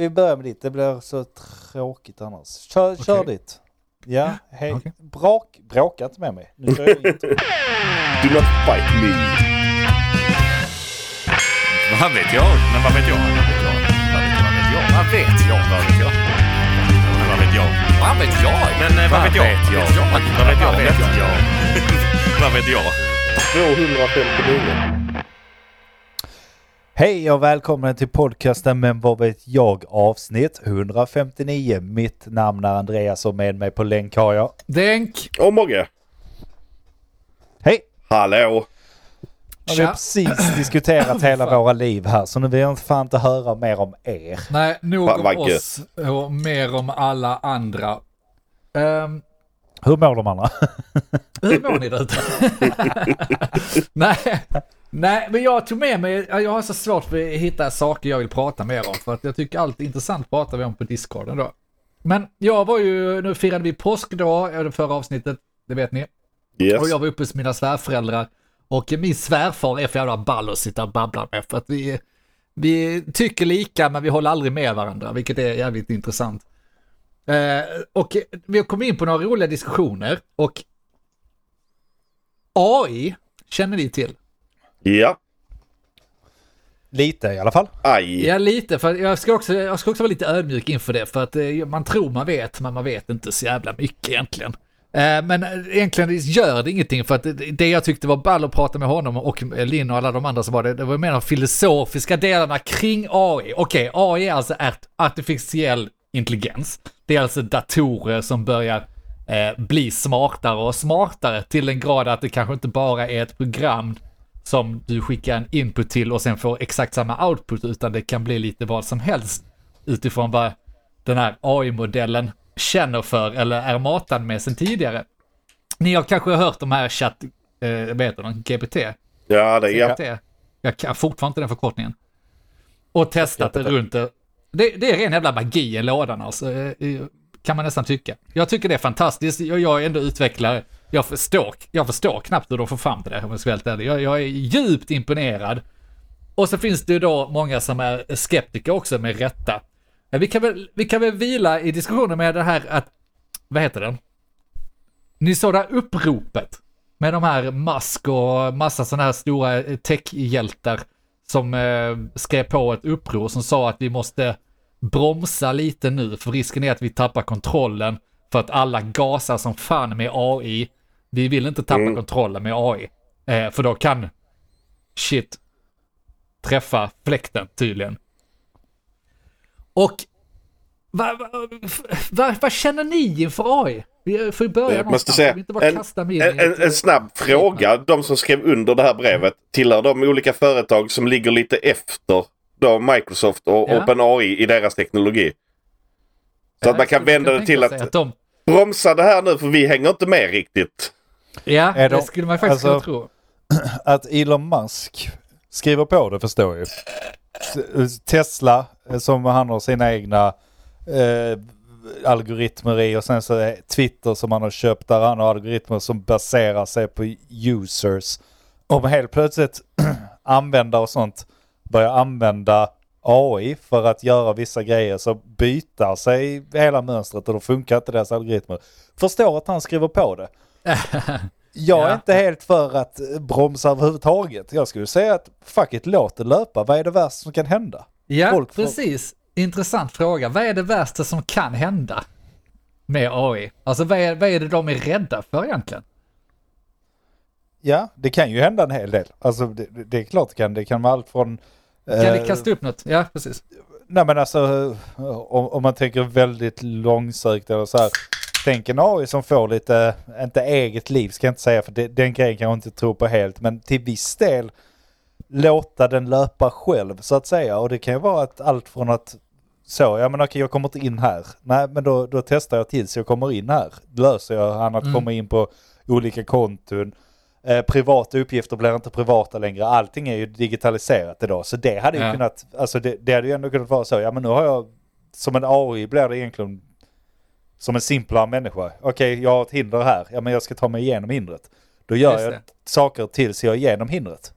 vi börjar med ditt. Det blir så tråkigt annars. Kör, Okej. kör ditt. Ja, hej. Okej. Brak, bråka inte med mig. Nu kör jag intro. Do not fight me. Vad vet jag? Men vad vet jag? Vad vet jag? Vad vet jag? Vad vet jag? Vad vet jag? Men vad vet jag? Vad vet jag? Men eh, vad vet jag? Vad vet jag? Vad vet jag? Vad vet jag? 259. Hej och välkommen till podcasten Men vad vet jag avsnitt 159. Mitt namn är Andreas och med mig på länk har jag. Denk! Och Mogge. Hej! Hallå. Har vi Tja. precis diskuterat hela våra liv här så nu vill jag fan inte höra mer om er. Nej, nog Va- om vad oss och mer om alla andra. Ehm, Hur mår de andra? hur mår ni där ute? Nej, nej, men jag tog med mig, jag har så svårt för att hitta saker jag vill prata mer om för att jag tycker allt intressant pratar vi om på discorden då. Men jag var ju, nu firade vi påskdag, ja, det förra avsnittet, det vet ni. Yes. Och jag var uppe hos mina svärföräldrar och min svärfar är för jävla ball att sitta och babbla med för att vi, vi tycker lika men vi håller aldrig med varandra, vilket är jävligt intressant. Eh, och vi kom in på några roliga diskussioner och AI känner ni till? Ja. Lite i alla fall. Aj. Ja, lite, för jag ska, också, jag ska också vara lite ödmjuk inför det, för att eh, man tror man vet, men man vet inte så jävla mycket egentligen. Eh, Men eh, egentligen gör det ingenting, för att det- jag tyckte var ball att prata med honom och Linn och alla de andra som var det, det var mer de filosofiska delarna kring AI. Okej, AI är alltså art- artificiell intelligens. Det är alltså datorer som börjar eh, bli smartare och smartare till den grad att det kanske inte bara är ett program som du skickar en input till och sen får exakt samma output, utan det kan bli lite vad som helst utifrån vad den här AI-modellen känner för eller är matad med sen tidigare. Ni har kanske hört de här chatt, eh, vad heter de, GPT? Ja, det är ja. GPT? Jag kan fortfarande inte den förkortningen. Och testat det runt det. det. Det är ren jävla magi i lådan alltså, eh, kan man nästan tycka. Jag tycker det är fantastiskt, jag är ändå utvecklare. Jag förstår, jag förstår knappt hur de får fram det, om jag ska vara helt ärlig. Jag, jag är djupt imponerad. Och så finns det ju då många som är skeptiker också med rätta. Vi kan väl, vi kan väl vila i diskussionen med det här att, vad heter den? Ni såg det här uppropet med de här Musk och massa sådana här stora eh, techhjältar som eh, skrev på ett uppror som sa att vi måste bromsa lite nu för risken är att vi tappar kontrollen för att alla gasar som fan med AI. Vi vill inte tappa Mm. kontrollen med AI. Eh, för då kan shit träffa fläkten tydligen. Och vad va, va, vad känner ni inför AI? Vi får ju börja Jag måste säga, inte bara en, kasta en, en, en snabb fråga. De som skrev under det här brevet tillhör de olika företag som ligger lite efter då Microsoft och Ja. OpenAI i deras teknologi. Så att man kan vända det till sig att de, bromsa det här nu för vi hänger inte med riktigt. Ja, Är det de- skulle man faktiskt alltså- kunna tro. Att Elon Musk skriver på det förstår ju. S- Tesla eh, som han har sina egna eh, algoritmer i och sen så är Twitter som han har köpt där han har algoritmer som baserar sig på users. Om helt plötsligt användare och sånt börjar använda AI för att göra vissa grejer så byter sig hela mönstret och då funkar inte deras algoritmer. Förstår att han skriver på det. Jag är Ja. inte helt för att eh, bromsa överhuvudtaget. Jag skulle säga att fuck it, låt det löpa. Vad är det värsta som kan hända? Ja, Folk precis. Intressant fråga. Vad är det värsta som kan hända med AI? Alltså vad är, vad är det de är rädda för egentligen? Ja, det kan ju hända en hel del. Alltså det, det- är klart det kan. Det kan vara allt från... Kan eh, det kasta upp något? Ja, precis. Nej men alltså eh, om, om man tänker väldigt långsökt eller så här. Tänk en AI som får lite, inte eget liv ska jag inte säga för det, den grejen kan jag inte tro på helt. Men till viss del låta den löpa själv så att säga. Och det kan ju vara att allt från att så, ja men okej jag kommer inte in här. Nej men då, då testar jag tills jag kommer in här. Löser jag han att Mm. komma in på olika konton. Eh, privata uppgifter blir inte privata längre. Allting är ju digitaliserat idag. Så det hade ju Ja. kunnat, alltså det, det hade ju ändå kunnat vara så. Ja men nu har jag, som en AI blir det egentligen som en simplare människa. Okej, jag har ett hinder här. Ja men jag ska ta mig igenom hindret. Då gör Just jag det. saker tills jag är igenom hindret.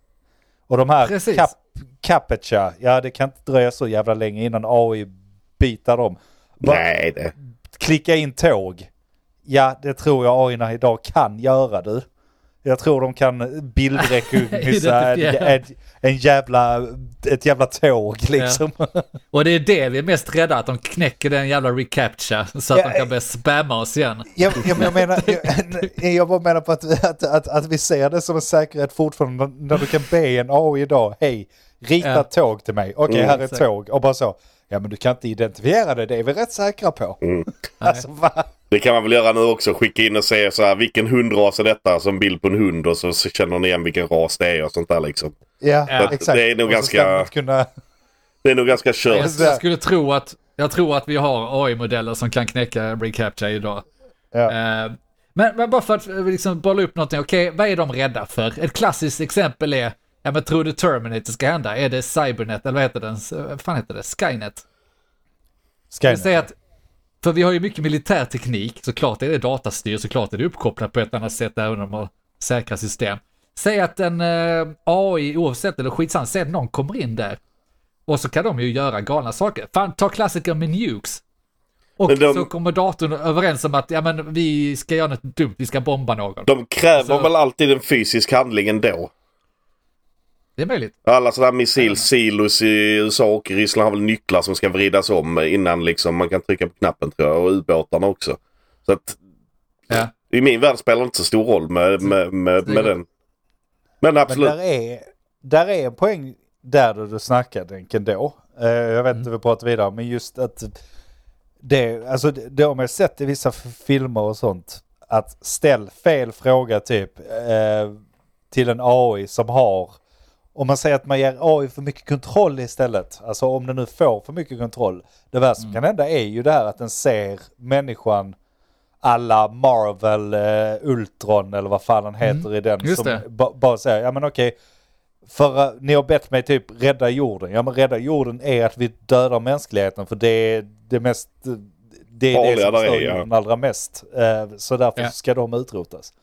Och de här cap, captcha, ja det kan inte dröja så jävla länge innan AI utbyta dem. Bara Nej, det... Klicka in tåg. Ja, det tror jag AI idag kan göra du. Jag tror de kan bildrekognosera en, jävla, ett jävla tåg liksom. Och det är det vi är mest rädda, att de knäcker den jävla recaptcha så att Ja, de kan börja spamma oss igen. Jag, jag, jag menar, jag, jag bara menar på att, att, att, att vi ser det som en säkerhet fortfarande när- du kan be en AI idag, hej, rita Ja. tåg till mig, okej Mm. här är Exakt. tåg, och bara så, ja men du kan inte identifiera det, det är vi rätt säkra på. Mm. Alltså va? Det kan man väl göra nu också. Skicka in och säga så här vilken hundras är detta som bild på en hund och så, känner ni igen vilken ras det är och sånt där liksom. Ja, Ja. exakt. Det är nog ganska- Kunna, Det är nog ganska Jag, kört. jag skulle tro att, jag tror att vi har AI-modeller som kan knäcka recaptcha idag. ja. Eh, men, men bara för att eh, liksom bolla upp någonting, okej, vad är de rädda för? Ett klassiskt exempel är, ja men tror du Terminator ska hända? Är det Cybernet, eller vad heter den? Vad fan heter det? Skynet? Jag Skynet. att, för vi har ju mycket militärteknik, såklart är det datastyr, såklart är det uppkopplat på ett annat sätt även om de har säkra system. Säg att en eh, AI, oavsett eller skitsamma, säg att någon kommer in där. Och så kan de ju göra galna saker. Fan, ta klassikern med nukes. Och de- så kommer datorn överens om att, ja men vi ska göra något dumt, vi ska bomba någon. De kräver Så- väl alltid en fysisk handling ändå. Det är möjligt. Alla sådana här missilsilos i USA och i Ryssland har väl nycklar som ska vridas om innan liksom man kan trycka på knappen tror jag. Och ubåtarna också. Så att Ja. i min värld spelar det inte så stor roll med, med, med, med den. Men Men absolut. där är, där är en poäng där du snackar Denken då. Eh, jag vet inte vi pratar vidare men just att det, alltså det, har man sett i vissa filmer och sånt. Att ställ fel fråga typ eh, till en AI som har om man säger att man ger AI för mycket kontroll istället. Alltså om den nu får för mycket kontroll. Det värsta som kan hända är ju det här att den ser människan alla Marvel eh, Ultron eller vad fan han heter i den. Mm. Just som ba- bara säger, ja men okej. För uh, ni har bett mig typ rädda jorden. Ja men rädda jorden är att vi dödar mänskligheten för det är det mest... Det är Farliga det som stör ja. jorden allra mest. Eh, så därför Ja. ska de utrotas.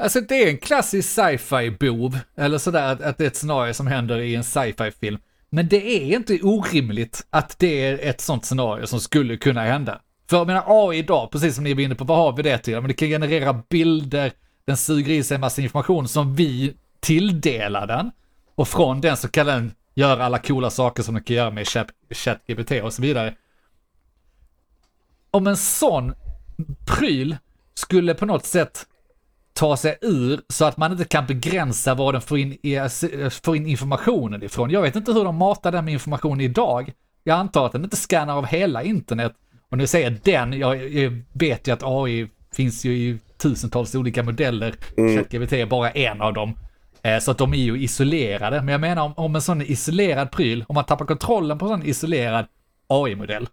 Alltså det är en klassisk sci-fi-bov, eller sådär att, att det är ett scenario som händer i en sci-fi-film. Men det är inte orimligt att det är ett sånt scenario som skulle kunna hända. För jag menar AI idag, precis som ni var inne på, vad har vi det till? Men det kan generera bilder, den suger i sig en massa information som vi tilldelar den. Och från den så kan den göra alla coola saker som den kan göra med ChatGPT och så vidare. Om en sån pryl skulle på något sätt ta sig ur så att man inte kan begränsa var den får in, får in informationen ifrån. Jag vet inte hur de matar den med information idag. Jag antar att den inte scannar av hela internet. Och jag säger den, jag, jag vet ju att AI finns ju i tusentals olika modeller. ChatGPT är bara en av dem. Eh, Så att de är ju isolerade. Men jag menar om, om en sån isolerad pryl, om man tappar kontrollen på en sån isolerad AI-modell.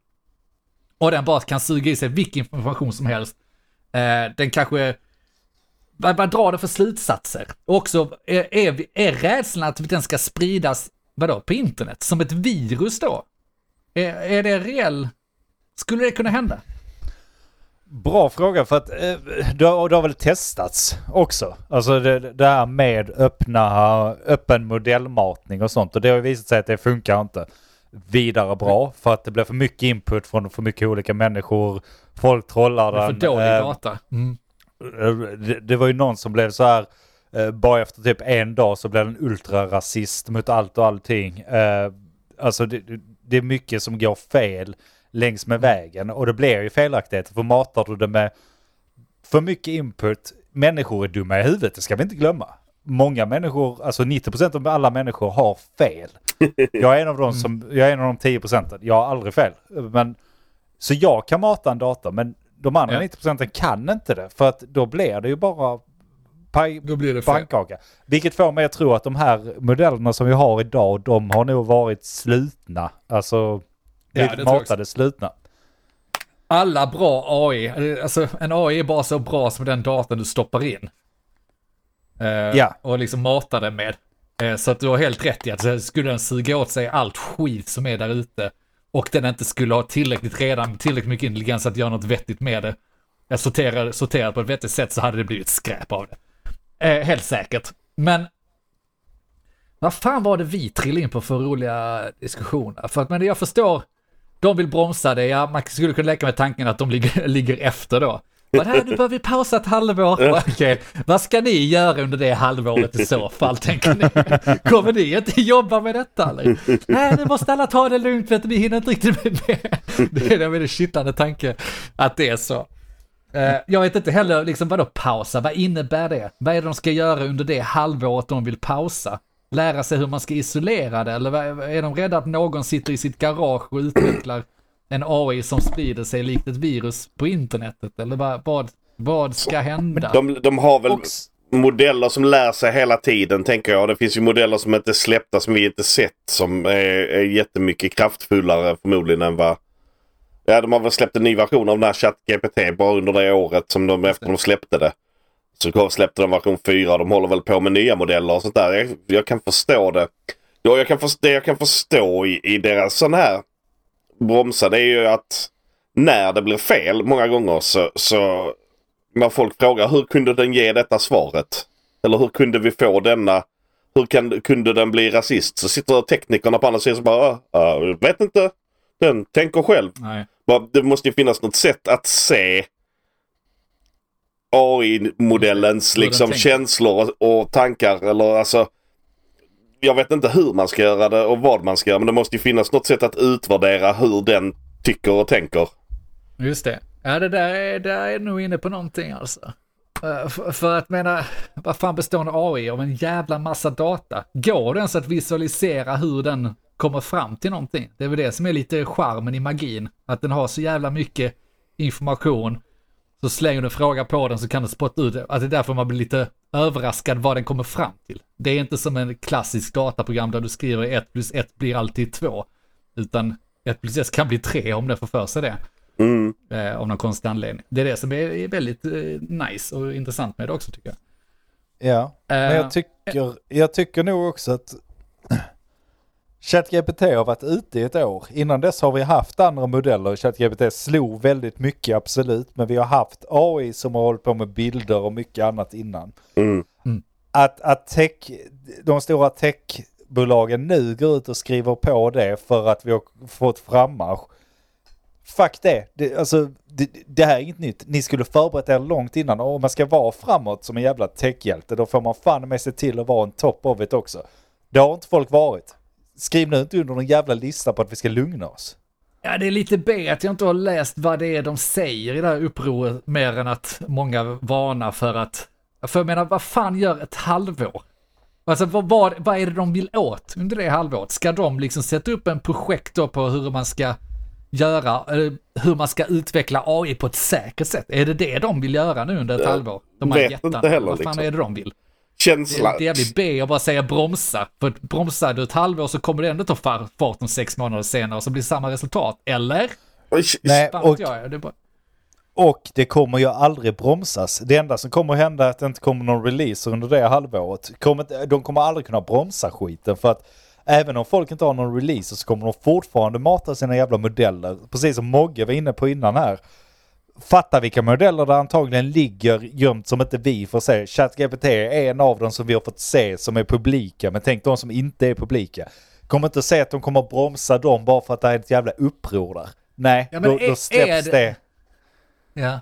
Och den bara kan suga i sig vilken information som helst. Eh, den kanske vad, vad drar det för slutsatser? Och också, är, är, är rädslan att den ska spridas, vadå, på internet? Som ett virus då? Är, är det reell? Skulle det kunna hända? Bra fråga för att eh, det, har, det har väl testats också. Alltså det, det här med öppna, öppen modellmatning och sånt. Och det har visat sig att det funkar inte vidare bra. För att det blir för mycket input från för mycket olika människor. Folk trollar Det är för den. dålig eh, data. Mm. Det, det var ju någon som blev så här. eh, bara efter typ en dag så blev den ultrarasist mot allt och allting. Eh, alltså det, det- är mycket som går fel längs med vägen. Och det blir ju felaktigheter. För matar du det med för mycket input. Människor är dumma i huvudet, det ska vi inte glömma. Många människor, alltså 90% av alla människor har fel. Jag är en av de som, jag är en av de 10 procenten. Jag har aldrig fel. Men, så jag kan mata en dator, men de andra Ja. 90 procenten kan inte det. För att då blir det ju bara paj, Då blir det pannkaka. Vilket får mig att tro att de här modellerna som vi har idag, de har nog varit slutna. Alltså, Ja, matade slutna. Alla bra AI, alltså en AI är bara så bra som den datorn du stoppar in. Eh, Ja. Och liksom matar den med. Eh, så att du har helt rätt i att så skulle den suga åt sig allt skit som är där ute och den inte skulle ha tillräckligt redan, tillräckligt mycket intelligens att göra något vettigt med det. Jag sorterar, sorterar på ett vettigt sätt så hade det blivit skräp av det. Eh, helt säkert. Men vad fan var det vi trillade in på för roliga diskussioner? För att men jag förstår de vill bromsa det, ja man skulle kunna leka med tanken att de ligger, ligger efter då. Vad här, nu behöver vi pausa ett halvår. Okej, vad ska ni göra under det halvåret i så fall, tänker ni? Kommer ni inte jobba med detta eller? Nej, nu måste alla ta det lugnt för att vi hinner inte riktigt med det. Det är en väldigt kittlande tanke att det är så. Eh, Jag vet inte heller, liksom vadå pausa, vad innebär det? Vad är det de ska göra under det halvåret de vill pausa? Lära sig hur man ska isolera det, eller är de rädda att någon sitter i sitt garage och utvecklar en AI som sprider sig likt ett virus på internetet? Eller vad, vad, vad ska hända? De, de har väl Och modeller som lär sig hela tiden tänker jag. Det finns ju modeller som inte är släppta som vi inte sett som är, är jättemycket kraftfullare förmodligen än vad... Ja, de har väl släppt en ny version av den här ChatGPT bara under det året som de efter de släppte det. Så släppte de version 4 de håller väl på med nya modeller och sånt där. Jag, jag kan förstå det. Ja, jag kan förstå, det jag kan förstå i, i deras sån här bromsa det är ju att när det blir fel många gånger så, så när folk frågar hur kunde den ge detta svaret? Eller hur kunde vi få denna? Hur kan, kunde den bli rasist? Så sitter teknikerna på andra sidan och bara, "Ah, jag vet inte. Den tänker själv. Nej. Det måste ju finnas något sätt att se AI-modellens liksom känslor och, och tankar. Eller alltså, jag vet inte hur man ska göra det och vad man ska göra. Men det måste ju finnas något sätt att utvärdera hur den tycker och tänker. Just det. Ja, det där är, där är nog inne på någonting alltså. Eh, för, för att mena, vad fan består en AI av en jävla massa data? Går det ens att visualisera hur den kommer fram till någonting? Det är väl det som är lite charmen i magin. Att den har så jävla mycket information. Så slänger du en fråga på den så kan den spotta ut det. Att det är därför man blir lite överraskad vad den kommer fram till. Det är inte som en klassisk dataprogram där du skriver 1 plus 1 blir alltid 2. Utan 1 plus 1 kan bli 3 om den får för sig det Mm. eh, av någon konstig anledning. Det är det som är, är väldigt eh, nice och intressant med det också tycker jag. Ja, men Eh, jag tycker, jag tycker nog också att ChatGPT har varit ute i ett år. Innan dess har vi haft andra modeller. ChatGPT slog väldigt mycket, absolut. Men vi har haft AI som har hållit på med bilder och mycket annat innan. Mm. Att, att tech, de stora techbolagen nu går ut och skriver på det för att vi har fått frammarsch. Fuck det. det, alltså, det, det här är inget nytt. Ni skulle förberett er långt innan. Och om man ska vara framåt som en jävla techhjälte då får man fan med sig till att vara en top of it också. Det har inte folk varit. Skriv nu inte under någon jävla lista på att vi ska lugna oss. Ja, det är lite B att jag inte har läst vad det är de säger i det här upproret mer än att många varnar för att, för jag menar, vad fan gör ett halvår? Alltså vad, vad, vad är det de vill åt under det halvåret? Ska de liksom sätta upp en projekt då på hur man ska göra, eller hur man ska utveckla AI på ett säkert sätt? Är det det de vill göra nu under ett Jag halvår? De här vet jättarna. inte heller, Vad fan liksom. är det de vill? Det Känsla. är jävligt B att bara säga bromsa. För att bromsar du ett halvår så kommer det ändå ta far- fart om sex månader senare och så blir det samma resultat. Eller? Nej, och. Det är bara... och det kommer ju aldrig bromsas. Det enda som kommer hända är att det inte kommer någon release under det halvåret. De kommer aldrig kunna bromsa skiten för att även om folk inte har någon release så kommer de fortfarande mata sina jävla modeller. Precis som Mogge var inne på innan här. Fatta vilka modeller det antagligen ligger gömt som inte vi får se. ChatGPT är en av dem som vi har fått se som är publika. Men tänk de som inte är publika. Kommer inte säga att de kommer bromsa dem bara för att det är ett jävla uppror där. Nej, Ja, men då, är- då släpps det- det. Ja.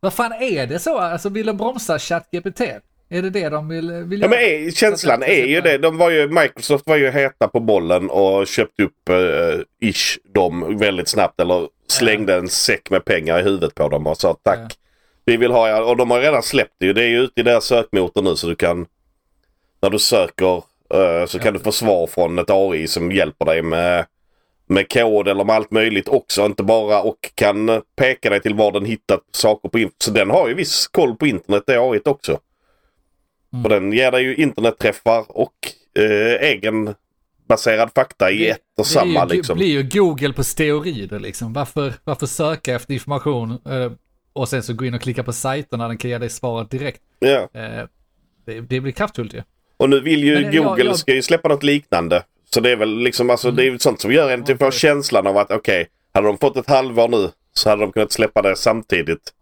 Vad fan är det så? Alltså vill de bromsa ChatGPT? Är det det de vill, vill Ja, men göra? är, känslan är ju det. De var ju, Microsoft var ju heta på bollen och köpte upp eh, ish dem väldigt snabbt. Eller slängde en säck med pengar i huvudet på dem och sa tack. Vi vill ha er. Och de har redan släppt det ju. Det är ju ute i deras sökmotor nu så du kan... När du söker eh, så kan du få svar från ett AI som hjälper dig med, med kod eller med allt möjligt också. Inte bara och kan peka dig till var den hittat saker på internet. Så den har ju viss koll på internet det AI också. Mm. Och den ger dig ju internetträffar och eh, egen baserad fakta i Det- ett och det samma ju, liksom. blir ju Google på steroider liksom. Varför, varför söka efter information eh, och sen så gå in och klicka på sajter när den kan ge dig svaret direkt? Ja. Eh, det, det blir kraftfullt ju. Och nu vill ju Men jag- Google jag- ska ju släppa något liknande. Så det är väl liksom alltså Mm. det är ju sånt som gör en till att få känslan av att okej, hade de fått ett halvår nu så hade de kunnat släppa det samtidigt.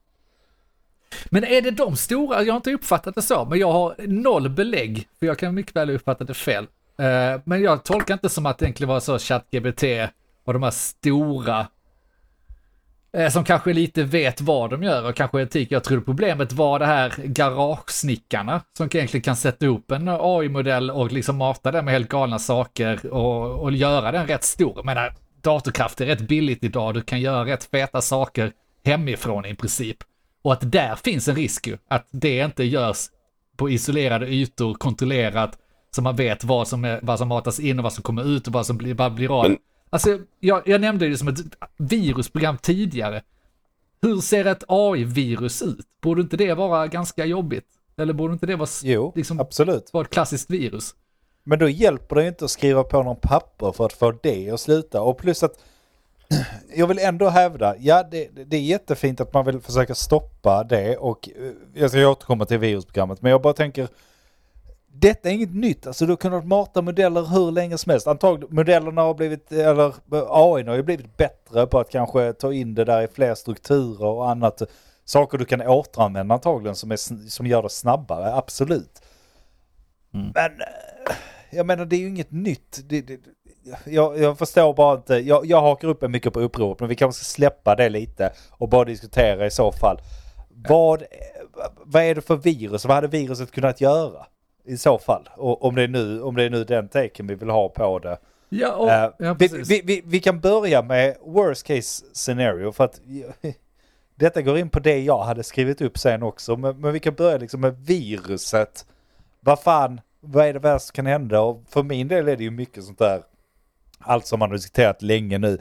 Men är det de stora? Jag har inte uppfattat det så, men jag har noll belägg, för jag kan mycket väl uppfatta det fel. Eh, men jag tolkar inte som att det egentligen var så ChatGPT och de här stora eh, som kanske lite vet vad de gör och kanske etik. Jag tror problemet var det här garagesnickarna som egentligen kan sätta upp en AI-modell och liksom mata den med helt galna saker och, och göra den rätt stor. Jag menar, datorkraft är rätt billigt idag, du kan göra rätt feta saker hemifrån i princip. Och att där finns en risk ju, att det inte görs på isolerade ytor, kontrollerat, så man vet vad som, är, vad som matas in och vad som kommer ut och vad som blir, vad blir av. Men- Alltså, jag, jag nämnde det som ett virusprogram tidigare. Hur ser ett AI-virus ut? Borde inte det vara ganska jobbigt? Eller borde inte det vara, Jo, liksom, absolut. vara ett klassiskt virus? Men då hjälper det ju inte att skriva på någon papper för att få det att sluta. Och plus att jag vill ändå hävda, ja det, det är jättefint att man vill försöka stoppa det och eh, jag ska återkomma till virusprogrammet. Men jag bara tänker, detta är inget nytt. Alltså du har kunnat mata modeller hur länge som helst. Antagligen, modellerna har blivit, eller AI har ju blivit bättre på att kanske ta in det där i fler strukturer och annat. Saker du kan återanvända antagligen som, är, som gör det snabbare, absolut. Men eh, jag menar det är ju inget nytt. Det, det, jag, jag förstår bara inte. Jag, jag hakar upp mig mycket på upproret men vi kanske ska släppa det lite och bara diskutera i så fall. Vad, vad är det för virus? Vad hade viruset kunnat göra? I så fall. Och om det är nu, om det är nu den taken vi vill ha på det. Ja, och, Eh, ja vi, vi, vi, vi kan börja med worst case scenario för att detta går in på det jag hade skrivit upp sen också. Men, men vi kan börja liksom med viruset. Vad fan, vad är det värsta som kan hända? Och för min del är det ju mycket sånt där. Allt som man har diskuterat länge nu.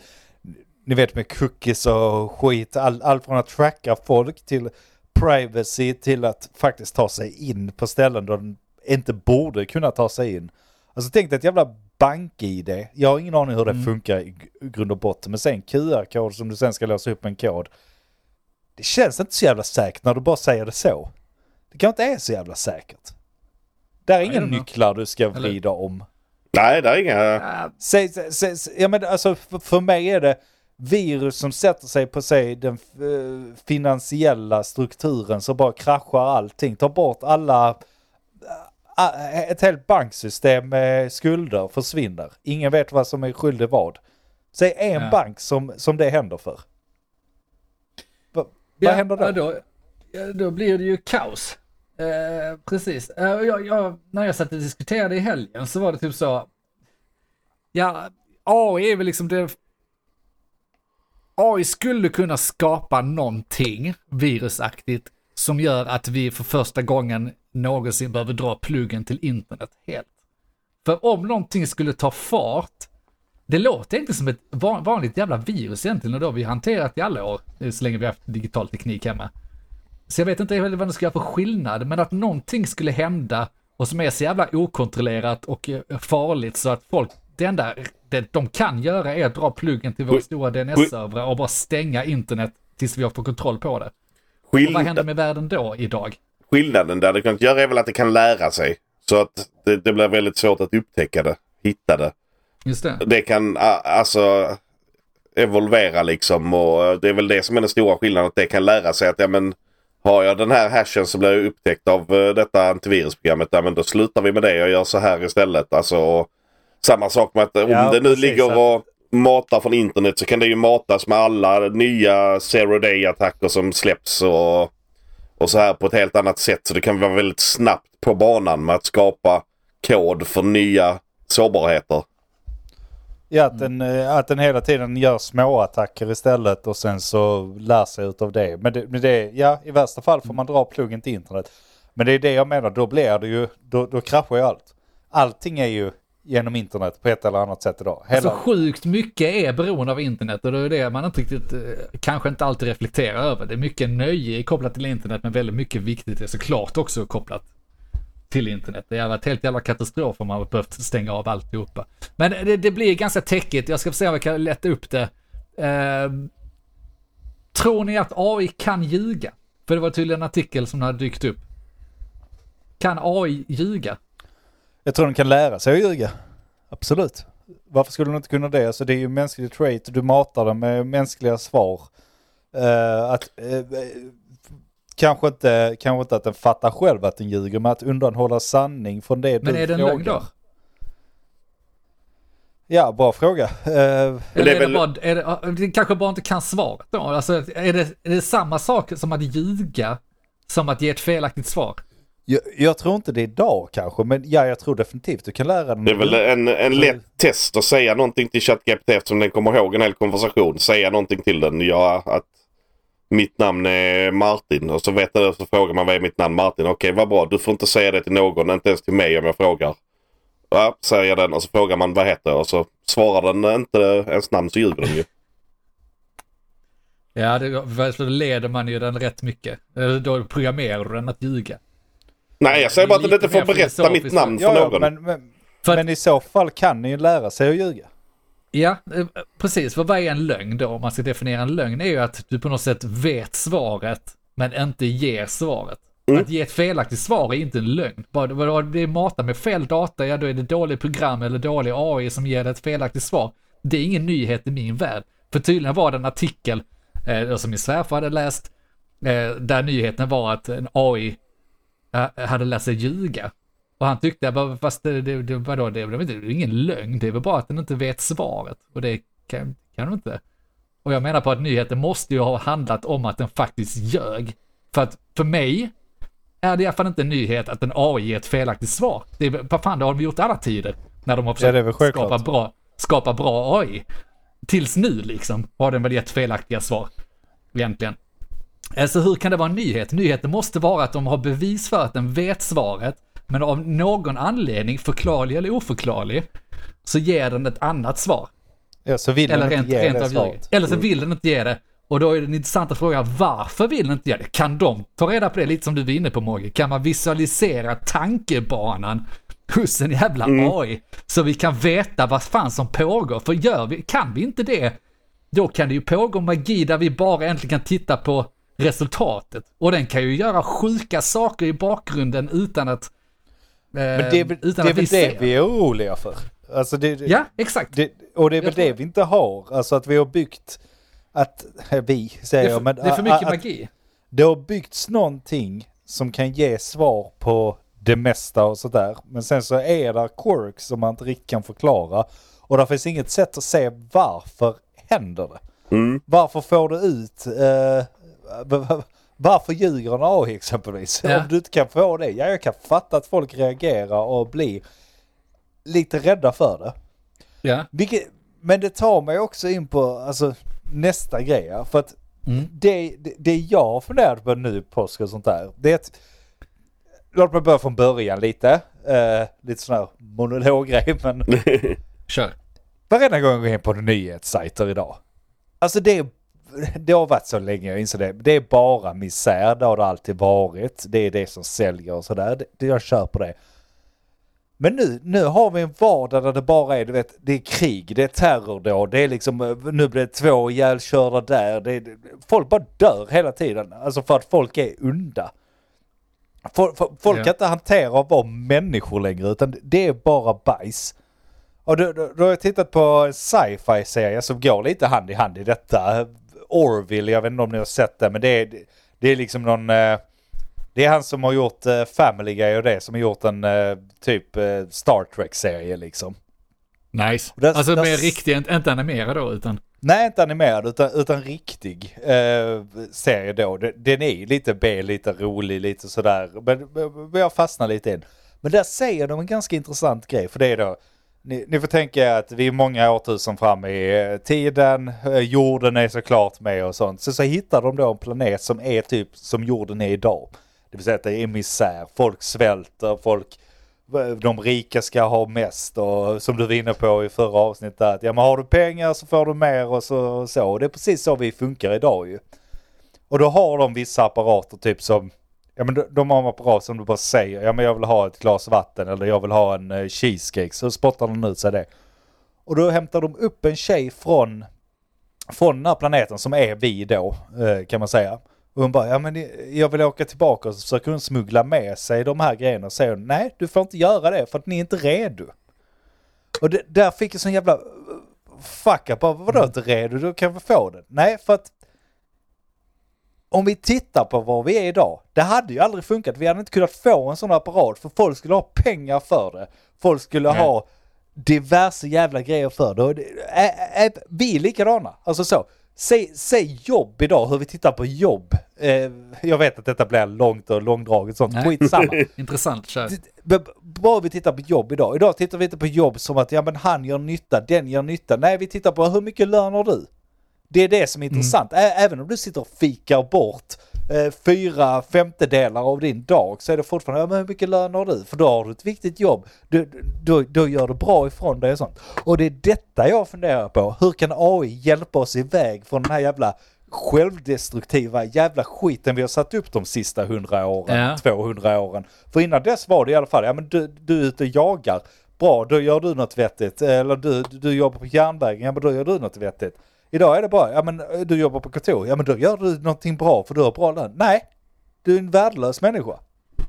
Ni vet med cookies och skit. All, allt från att tracka folk till privacy till att faktiskt ta sig in på ställen där inte borde kunna ta sig in. Alltså tänk dig ett jävla bank-id. Jag har ingen aning hur det Mm. funkar i grund och botten. Men sen QR-kod som du sen ska låsa upp en kod. Det känns inte så jävla säkert när du bara säger det så. Det kanske inte är så jävla säkert. Det är inga nycklar du ska Eller- vrida om. Nej, det är inga... Ja, Säg, säg, säg, ja, men alltså, för, för mig är det virus som sätter sig på sig den eh, finansiella strukturen så bara kraschar allting. Tar bort alla... a- ett helt banksystem med skulder försvinner. Ingen vet vad som är skyldig vad. Säg en Ja. bank som, som det händer för. Va, vad händer då? Ja, då, ja, då blir det ju kaos. Eh, precis. Eh, jag, jag, när jag satt och diskuterade i helgen så var det typ så. Ja, AI är väl liksom det. AI skulle kunna skapa någonting virusaktigt som gör att vi för första gången någonsin behöver dra pluggen till internet helt. För om någonting skulle ta fart, det låter inte som ett van- vanligt jävla virus egentligen och det har vi hanterat i alla år, eh, så länge vi har haft digital teknik hemma. Så jag vet inte vad det ska göra för skillnad, men att någonting skulle hända och som är så jävla okontrollerat och eh, farligt så att folk, det enda det de kan göra är att dra pluggen till våra Sk- stora DNS-servrar och bara stänga internet tills vi har fått kontroll på det. Och vad händer Skill med världen då idag? skillnaden där det kan göra är väl att det kan lära sig. Så att det, det blir väldigt svårt att upptäcka det, hitta det. Just det. Det kan alltså evolvera liksom och det är väl det som är den stora skillnaden. Att det kan lära sig att ja men har jag den här hashen så blir jag upptäckt av eh, detta antivirusprogrammet. Ja men då slutar vi med det och gör så här istället. Alltså och samma sak med att om Ja, det nu precis, ligger att- och matar från internet så kan det ju matas med alla nya zero day attacker som släpps och, och så här på ett helt annat sätt. Så det kan vara väldigt snabbt på banan med att skapa kod för nya sårbarheter. Ja, att den, eh, att den hela tiden gör små attacker istället och sen så lär sig utav det. Men det, men det, ja i värsta fall får man dra pluggen till internet. Men det är det jag menar, då blir det ju, då, då kraschar ju allt. Allting är ju genom internet på ett eller annat sätt idag. Hela, Så sjukt mycket är beroende av internet och det är det man inte riktigt, eh, kanske inte alltid reflekterar över. Det är mycket nöje kopplat till internet men väldigt mycket viktigt är såklart också kopplat till internet. Det har varit helt jävla katastrof om man har behövt stänga av alltihopa. Men det, det blir ganska täckigt. Jag ska se om jag kan lätta upp det. Eh, tror ni att AI kan ljuga? För det var tydligen en artikel som hade dykt upp. Kan AI ljuga? Jag tror den kan lära sig att ljuga. Absolut. Varför skulle den inte kunna det? Alltså det är ju mänsklig trait. Du matar den med mänskliga svar. Eh, att, eh, kanske, inte, kanske inte att den fattar själv att den ljuger, men att undanhålla sanning från det Men du är det en lögn då? Ja, bra fråga. Eh, Eller det är är det, väl- bara, är det, det kanske bara inte kan svaret då? Alltså, är det, är det samma sak som att ljuga som att ge ett felaktigt svar? Jag, jag tror inte det är idag kanske, men ja, jag tror definitivt du kan lära dig. Det är väl en, en lätt test att säga någonting till ChatGPT eftersom den kommer ihåg en hel konversation. Säga någonting till den. Ja, att mitt namn är Martin och så vet den, så frågar man vad är mitt namn Martin? Okej, vad bra. Du får inte säga det till någon, inte ens till mig om jag frågar. Ja, säger den och så frågar man vad heter och så svarar den inte ens namn så ljuger den ju. Ja, det, då leder man ju den rätt mycket. Eller Då programmerar du den att ljuga. Nej, jag säger bara att den inte får berätta mitt namn för någon. men, men, För men i så fall kan ni ju lära sig att ljuga. Ja, eh, precis. För vad är en lögn då? Om man ska definiera en lögn är ju att du på något sätt vet svaret, men inte ger svaret. Mm. Att ge ett felaktigt svar är inte en lögn. Bara det är matat med fel data, ja då är det dåligt program eller dålig AI som ger ett felaktigt svar. Det är ingen nyhet i min värld. För tydligen var det en artikel, eh, som min svärfar hade läst, eh, där nyheten var att en AI hade lärt sig ljuga. Och han tyckte, bara, fast det, det, det, vadå, det, inte- det är ingen lögn, det är väl bara att den inte vet svaret. Och det kan, kan den inte. Och jag menar på att nyheten måste ju ha handlat om att den faktiskt ljög. För att för mig är det i alla fall inte en nyhet att en AI ger ett felaktigt svar. Det är, vad fan, det har de gjort alla tider. När de har Ja, det försökt självklart. skapa bra, skapa bra AI. Tills nu liksom har den väl gett felaktiga svar. Egentligen. Alltså hur kan det vara en nyhet? Nyheten måste vara att de har bevis för att den vet svaret, men av någon anledning, förklarlig eller oförklarlig, så ger den ett annat svar. Ja, så vill Eller den rent, inte ge rent det av svaret. Eller så vill den inte ge det. Och då är den intressanta frågan, varför vill den inte ge det? Kan de ta reda på det, lite som du var inne på Mogge? Kan man visualisera tankebanan hos en jävla AI? Så vi kan veta vad fan som pågår. För gör vi, kan vi inte det, då kan det ju pågå magi där vi bara äntligen kan titta på resultatet. Och den kan ju göra sjuka saker i bakgrunden utan att... eh, Men det är väl utan det, är väl det vi är oroliga för. Alltså det, Ja, exakt. det, och det är väl det vi inte har. Alltså att vi har byggt, att, vi det, säger är jag, för, men det är för mycket att magi. det har byggts någonting som kan ge svar på det mesta och sådär. Men sen så är det quirks som man inte riktigt kan förklara. Och det finns inget sätt att se varför händer det. Mm. Varför får du ut, eh, varför ljuger en AI exempelvis? Ja. Om du inte kan få det. Ja, jag kan fatta att folk reagerar och blir lite rädda för det. Ja. Vilket, men det tar mig också in på alltså, nästa grej. För att Mm. det, det, det jag funderat på nu, påsk och sånt där, det är att Låt mig börja från början lite. Eh, lite sån här monologgrej men Kör. varenda gång jag går in på nyhetssajter idag. Alltså det, det har varit så länge, jag inser det. Det är bara misär, det har det alltid varit. Det är det som säljer och sådär. Jag kör på det. Men nu, nu har vi en vardag där det bara är, du vet, det är krig, det är terrordåd, det är liksom, eh, nu blir det två ihjälkörda där. Det, är- folk bara dör hela tiden. Alltså för att folk är onda. Folk, folk Ja. kan inte hantera att vara människor längre utan det är bara bajs. Och då, då, då har jag tittat på sci-fi serie som går lite hand i hand i detta. Orville, jag vet inte om ni har sett det men det är, det är liksom någon... eh, Det är han som har gjort eh, Family Guy och det som har gjort en eh, typ Star Trek-serie liksom. Nice. Det- alltså det- mer riktig, inte, animerad då, utan... Nej, inte animerad utan, utan riktig eh, serie då. Den, är lite B, lite rolig, lite sådär. Men, men jag fastnar lite i den. Men där säger de en ganska intressant grej. För det är då, ni, ni får tänka att vi är många årtusen fram i eh, tiden. Eh, jorden är såklart med och sånt. Så, så hittar de då en planet som är typ som jorden är idag. Det vill säga att det är misär. Folk svälter, folk eh, de rika ska ha mest och som du var inne på i förra avsnittet att ja men har du pengar så får du mer och så och så. Och det är precis så vi funkar idag ju. Och då har de vissa apparater typ som Ja men de, de har en apparat som du bara säger ja men jag vill ha ett glas vatten eller jag vill ha en eh, cheesecake så spottar de ut sig det. Och då hämtar de upp en tjej från från den här planeten som är vi då eh, kan man säga. Och hon bara, ja men jag vill åka tillbaka och så försöker hon smuggla med sig de här grejerna och säger hon, nej du får inte göra det för att ni är inte redo. Och det, där fick jag sån jävla uh, fuck up, vadå inte redo, du kan få den? Nej för att om vi tittar på var vi är idag, det hade ju aldrig funkat. Vi hade inte kunnat få en sån apparat för folk skulle ha pengar för det. Folk skulle Nej. ha diverse jävla grejer för det. Och det är, är, vi är likadana. Alltså så. Säg, säg jobb idag, hur vi tittar på jobb. Eh, jag vet att detta blir långt och långdraget sånt. Nej. Skitsamma. Intressant, kör. Bara vi tittar på jobb idag. Idag tittar vi inte på jobb som att ja men han gör nytta, den gör nytta. Nej, vi tittar på hur mycket lön har du? Det är det som är intressant. Ä- Även om du sitter och fikar bort eh, fyra femtedelar av din dag så är det fortfarande, ja men hur mycket lön har du? För då har du ett viktigt jobb. Du, då, då gör du bra ifrån dig och sånt. Och det är detta jag funderar på. Hur kan AI hjälpa oss iväg från den här jävla självdestruktiva jävla skiten vi har satt upp de sista hundra åren, Ja. 200 åren. För innan dess var det i alla fall, ja men du, du är ute och jagar. Bra, då gör du något vettigt. Eller du, du jobbar på järnvägen, ja men då gör du något vettigt. Idag är det bara, ja men eh, du jobbar på kontor, ja men då gör du någonting bra för du har bra lön. Nej, du är en värdelös människa.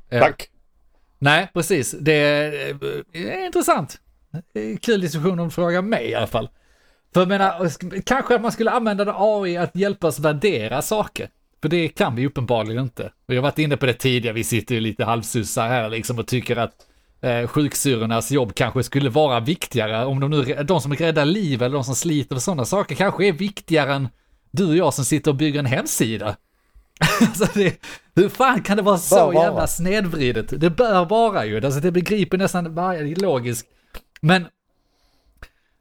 Ja. Tack. Nej, precis. Det är, det är intressant. Det Kul diskussion om fråga mig i alla fall. För jag menar, kanske att man skulle använda AI att hjälpa oss värdera saker. För det kan vi uppenbarligen inte. Vi har varit inne på det tidigare, vi sitter ju lite halvsussar här liksom och tycker att eh, sjuksyrrornas jobb kanske skulle vara viktigare. Om de nu, de som räddar liv eller de som sliter med sådana saker kanske är viktigare än du och jag som sitter och bygger en hemsida. alltså det, hur fan kan det vara så Bör vara. jävla snedvridet? Det bör vara ju, alltså det begriper nästan varje logisk. Men,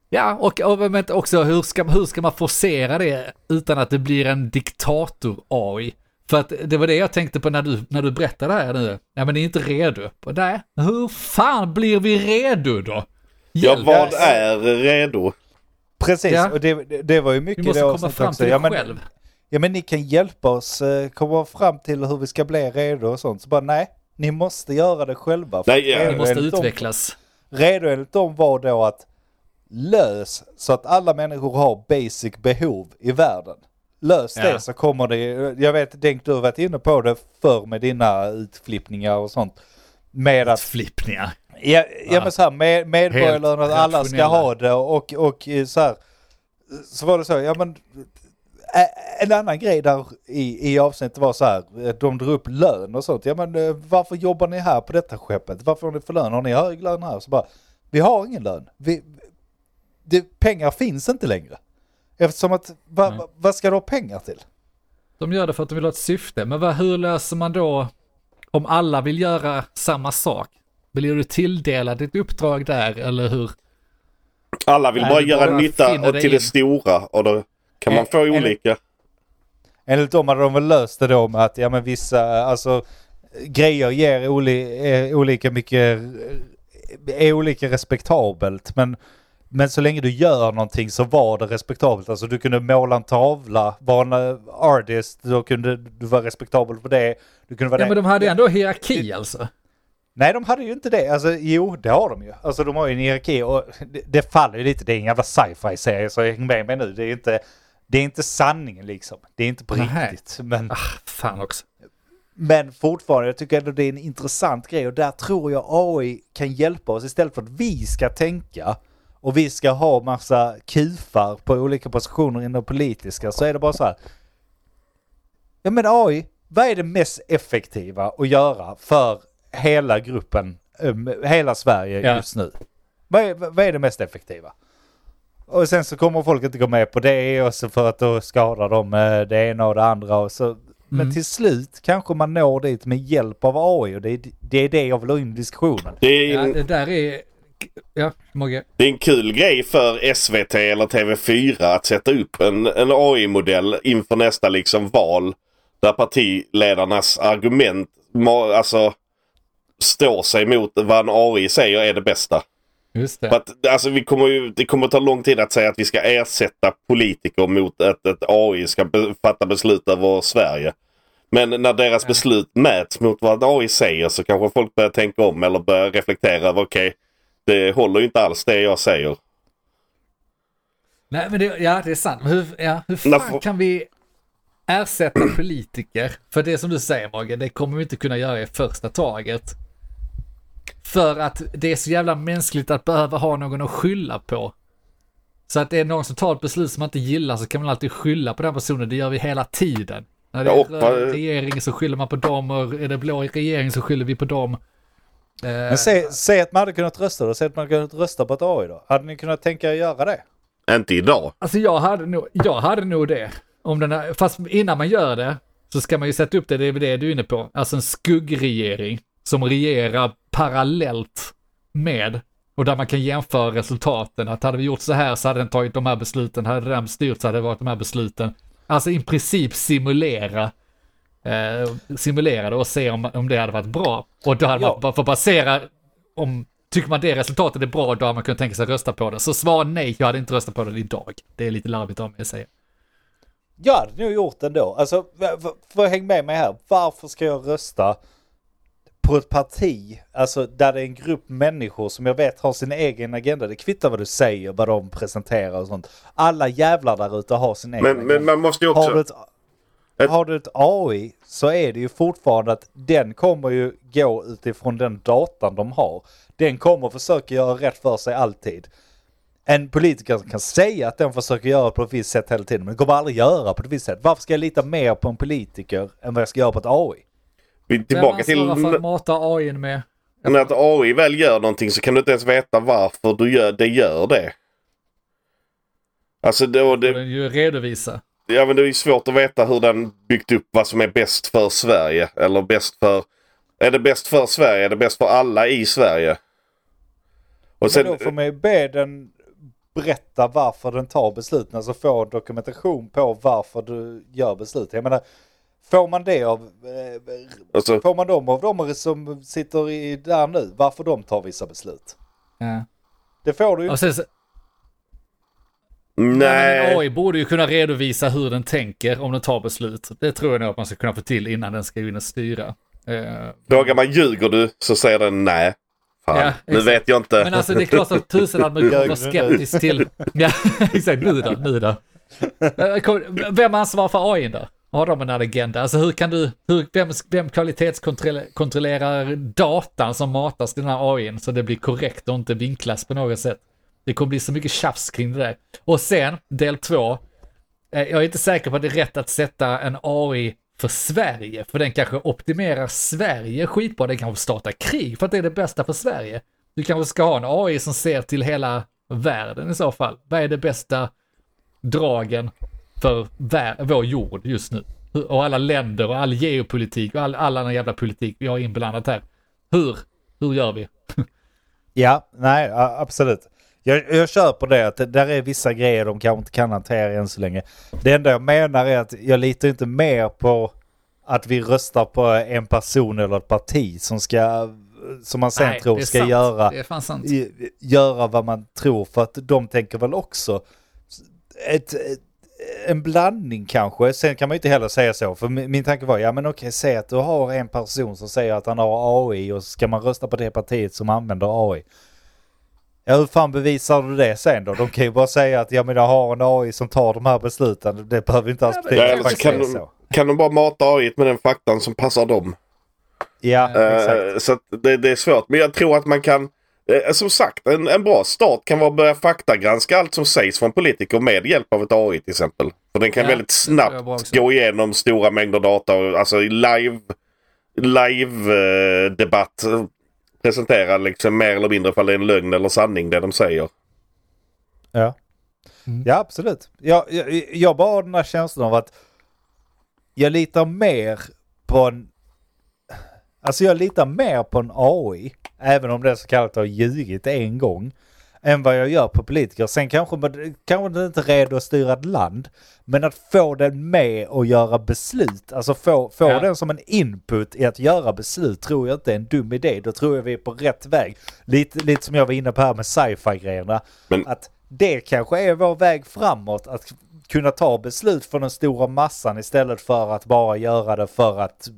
ja, och, och men också hur ska, hur ska man forcera det utan att det blir en diktator-AI? För att det var det jag tänkte på när du, när du berättade det här nu. Ja men ni är inte redo. Och nej, hur fan blir vi redo då? Ja, Hjälp vad oss. är redo? Precis, Ja. och det, det- var ju Vi mycket måste det komma avsnittet fram också. till det ja, men, själv. Ja men ni kan hjälpa oss eh, komma fram till hur vi ska bli redo och sånt. Så bara nej, ni måste göra det själva. Nej, ja. redo Vi måste dem- utvecklas. Redo enligt dem var då att lös så att alla människor har basic behov i världen. Lös Ja. det så kommer det, jag vet Denk du har varit inne på det förr med dina utflippningar och sånt. Med att Flippningar. Ja, ja Ja. men så här med, medborgarlön att alla ska ha det och, och eh, så här. Så var det så, ja men ä- en annan grej där i, i avsnittet var så här, eh, de drog upp lön och sånt. Ja men eh, varför jobbar ni här på detta skeppet? Varför har ni för lön? Har ni hög lön här? Så bara, vi har ingen lön. Vi, det, pengar finns inte längre. Eftersom att, va, va, vad ska du ha pengar till? De gör det för att de vill ha ett syfte, men vad, hur löser man då om alla vill göra samma sak? Blir du tilldelad ett uppdrag där, eller hur? Alla vill Nej, bara göra bara nytta och till det in. stora och då kan man Eh, få olika. Enligt dem hade de väl löst det då med att ja men vissa, alltså grejer ger oli, är olika mycket, är olika respektabelt. Men, men så länge du gör någonting så var det respektabelt. Alltså du kunde måla en tavla, vara en eh, artist, då kunde du vara respektabel för det. Du kunde vara Ja, det. men de hade ändå hierarki alltså. Nej, de hade ju inte det. Alltså, jo, det har de ju. Alltså, de har ju en hierarki och det, det faller ju lite. Det är en jävla sci-fi-serie, så häng med mig nu. Det är inte, det är inte sanningen liksom. Det är inte på Nähä. riktigt. Men, Ah, fan också. men fortfarande, jag tycker ändå det är en intressant grej och där tror jag AI kan hjälpa oss istället för att vi ska tänka och vi ska ha massa kufar på olika positioner inom politiska så är det bara så här. Ja men AI, vad är det mest effektiva att göra för hela gruppen, um, hela Sverige Ja. just nu? Vad är, vad är det mest effektiva? Och sen så kommer folk inte gå med på det och så för att då skadar de eh, det ena och det andra och så. Men Mm. till slut kanske man når dit med hjälp av AI och det är det, är det jag vill ha in i diskussionen. Det är, Ja, det där är... Ja, Mogge. det är en kul grej för SVT eller TV4 att sätta upp en, en AI-modell inför nästa liksom val. Där partiledarnas argument alltså, står sig mot vad en AI säger är det bästa. Just För det. att, alltså, vi kommer ju, det kommer ta lång tid att säga att vi ska ersätta politiker mot att ett AI ska be, fatta beslut över Sverige. Men när deras beslut mäts mot vad en AI säger så kanske folk börjar tänka om eller börjar reflektera över okej, det håller ju inte alls det jag säger. Nej, men det, ja, det är sant. Hur, ja, hur fan får- kan vi ersätta politiker? För det som du säger Mogge, det kommer vi inte kunna göra i första taget. För att det är så jävla mänskligt att behöva ha någon att skylla på. Så att det är någon som tar ett beslut som man inte gillar så kan man alltid skylla på den personen, det gör vi hela tiden. När det är röd regering så skyller man på dem och är det blå regering så skyller vi på dem. Men säg, säg att man hade kunnat rösta då. Säg att man hade kunnat rösta på ett AI då. Hade ni kunnat tänka er göra det? Inte idag. Alltså jag hade nog, jag hade nog det. Om den här, fast innan man gör det så ska man ju sätta upp det, det är det du är inne på. Alltså en skuggregering som regerar parallellt med och där man kan jämföra resultaten. Att hade vi gjort så här så hade den tagit de här besluten, hade den styrt så hade det varit de här besluten. Alltså i princip simulera eh, simulera det och se om, om det hade varit bra. Och då hade Ja. man för att basera, om tycker man det resultatet är bra, då hade man kunnat tänka sig att rösta på det. Så svar nej, jag hade inte röstat på det idag. Det är lite larvigt av mig att säga. Jag hade nog gjort det ändå. Alltså, v- för häng med mig här. Varför ska jag rösta på ett parti, alltså där det är en grupp människor som jag vet har sin egen agenda. Det kvittar vad du säger, vad de presenterar och sånt. Alla jävlar där ute har sin egen Men, agenda. men man måste ju har, du också... Ett- har du ett AI så är det ju fortfarande att den kommer ju gå utifrån den datan de har. Den kommer försöka göra rätt för sig alltid. En politiker kan säga att den försöker göra på ett visst sätt hela tiden men den kommer aldrig göra på ett visst sätt. Varför ska jag lita mer på en politiker än vad jag ska göra på ett AI? Vi, tillbaka till... Vem ansvarar för att mata AI med? När ett AI väl gör någonting så kan du inte ens veta varför du gör, det gör det. Alltså då, det, Den ju redovisa. Ja, men det är ju svårt att veta hur den byggt upp vad som är bäst för Sverige. Eller bäst för... Är det bäst för Sverige? Är det bäst för alla i Sverige? Och Men då sen, får man ju be den berätta varför den tar besluten. Alltså få en dokumentation på varför du gör beslut. Jag menar, får man det av... Eh, alltså, Får man dem av de som sitter i där nu, varför de tar vissa beslut? Ja. Det får du ju Och sen, nej. Men en AI borde ju kunna redovisa hur den tänker om den tar beslut. Det tror jag nog att man ska kunna få till innan den ska in och styra. Eh, Frågar man ljuger du så säger den nej. Fan, Ja, nu vet jag inte. Men alltså det är klart att tusen hade man vara skeptisk till. Ja, exakt. Nu då, nu då. Eh, Vem ansvarar för AI då? Har de en agenda? Alltså hur kan du, hur, vem, vem kvalitetskontrollerar datan som matas till den här AI så det blir korrekt och inte vinklas på något sätt? Det kommer bli så mycket tjafs kring det där. Och sen, del två. Eh, jag är inte säker på att det är rätt att sätta en AI för Sverige, för den kanske optimerar Sverige skitbra. Den kanske startar krig för att det är det bästa för Sverige. Du kanske ska ha en AI som ser till hela världen i så fall. Vad är det bästa dragen för vår jord just nu? Och alla länder och all geopolitik och all, all annan jävla politik vi har inblandat här. Hur, hur gör vi? Ja, nej, absolut. Jag, jag köper det att det där är vissa grejer de kanske inte kan hantera än så länge. Det enda jag menar är att jag litar inte mer på att vi röstar på en person eller ett parti som ska, som man sen Nej, tror ska sant. göra göra vad man tror för att de tänker väl också ett, ett, en blandning kanske. Sen kan man ju inte heller säga så för min, min tanke var ja men okej säg att du har en person som säger att han har AI och så ska man rösta på det partiet som använder AI. Ja hur fan bevisar du det sen då? De kan ju bara säga att ja men jag har en AI som tar de här besluten. Det behöver inte alls Ja, betyda Ja, att det kan de, så. kan de bara mata AI med den faktan som passar dem. Ja exakt. Eh, så att det, det är svårt. Men jag tror att man kan... eh, som sagt, en, en bra start kan vara att börja faktagranska allt som sägs från politiker med hjälp av ett AI till exempel. För den kan Ja, väldigt snabbt gå igenom stora mängder data och alltså i live, live eh, debatt eh, presentera liksom mer eller mindre ifall det är en lögn eller sanning det de säger. Ja. Mm. Ja, absolut. Jag, jag, jag bara har den här känslan av att jag litar mer på en... Alltså jag litar mer på en AI, även om det så kallat har ljugit en gång, än vad jag gör på politiker. Sen kanske man kanske inte är redo att styra ett land, men att få den med och göra beslut, alltså få, få Ja. den som en input i att göra beslut tror jag inte är en dum idé. Då tror jag vi är på rätt väg. Lite, lite som jag var inne på här med sci-fi grejerna. Men- Att det kanske är vår väg framåt, att kunna ta beslut för den stora massan istället för att bara göra det för att,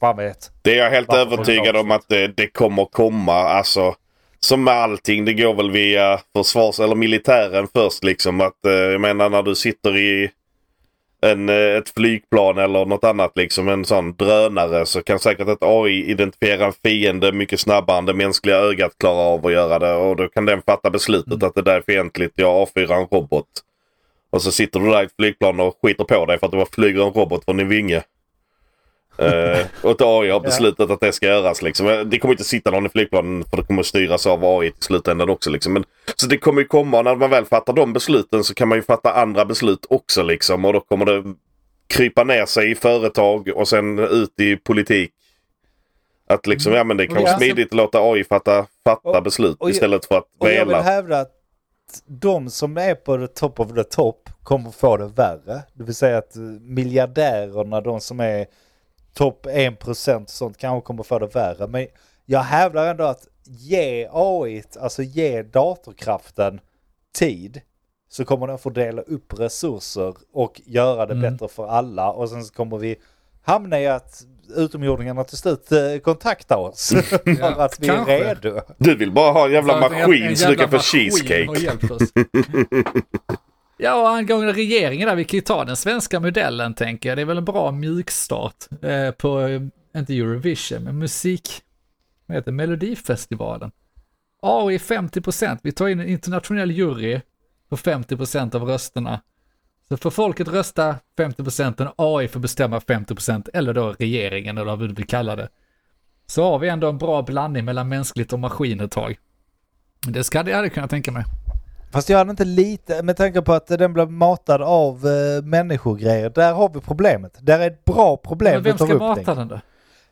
fan vet. Det är jag helt övertygad om att det, det kommer komma. Alltså, som med allting, det går väl via försvars eller militären först liksom. Att, eh, jag menar när du sitter i en, eh, ett flygplan eller något annat liksom, en sån drönare så kan säkert ett AI identifiera en fiende mycket snabbare än det mänskliga ögat klarar av att göra det. Och då kan den fatta beslutet att det där är fientligt, jag avfyrar en robot. Och så sitter du där i ett flygplan och skiter på dig för att det var flyger en robot från din vinge. Uh, och att AI har beslutat att det ska göras liksom. Det kommer inte sitta någon i flygplanen för det kommer styras av AI i slutändan också liksom. Men, så det kommer ju komma, när man väl fattar de besluten så kan man ju fatta andra beslut också liksom. Och då kommer det krypa ner sig i företag och sen ut i politik. Att liksom, ja men det är kanske alltså- smidigt att låta AI fatta, fatta Och- beslut och istället för att Och jag vill vela. hävda att de som är på the top of the top kommer få det värre. Det vill säga att eh, miljardärerna, de som är topp 1% och sånt kanske kommer få det värre. Men jag hävdar ändå att ge AI, alltså ge datorkraften tid så kommer den få dela upp resurser och göra det Mm. bättre för alla och sen så kommer vi hamna i att utomjordingarna till slut eh, kontaktar oss för att vi är kanske. redo. Du vill bara ha en jävla en- maskin en så du kan få cheesecake. Ja, och angående regeringen där, vi kan ju ta den svenska modellen tänker jag. Det är väl en bra mjukstart eh, på, eh, inte Eurovision, men musik, vad heter det, Melodifestivalen. AI e, 50%, vi tar in en internationell jury på 50% av rösterna. Så får folket rösta 50%, och AI får bestämma 50%, eller då regeringen, eller vad vi vill kalla det. Så har vi ändå en bra blandning mellan mänskligt och maskin ett tag. Det ska jag hade kunnat tänka mig. Fast jag hade inte lite, med tanke på att den blev matad av uh, människogrejer. Där har vi problemet. Där är ett bra problem Men vem ska upp, mata jag. den då?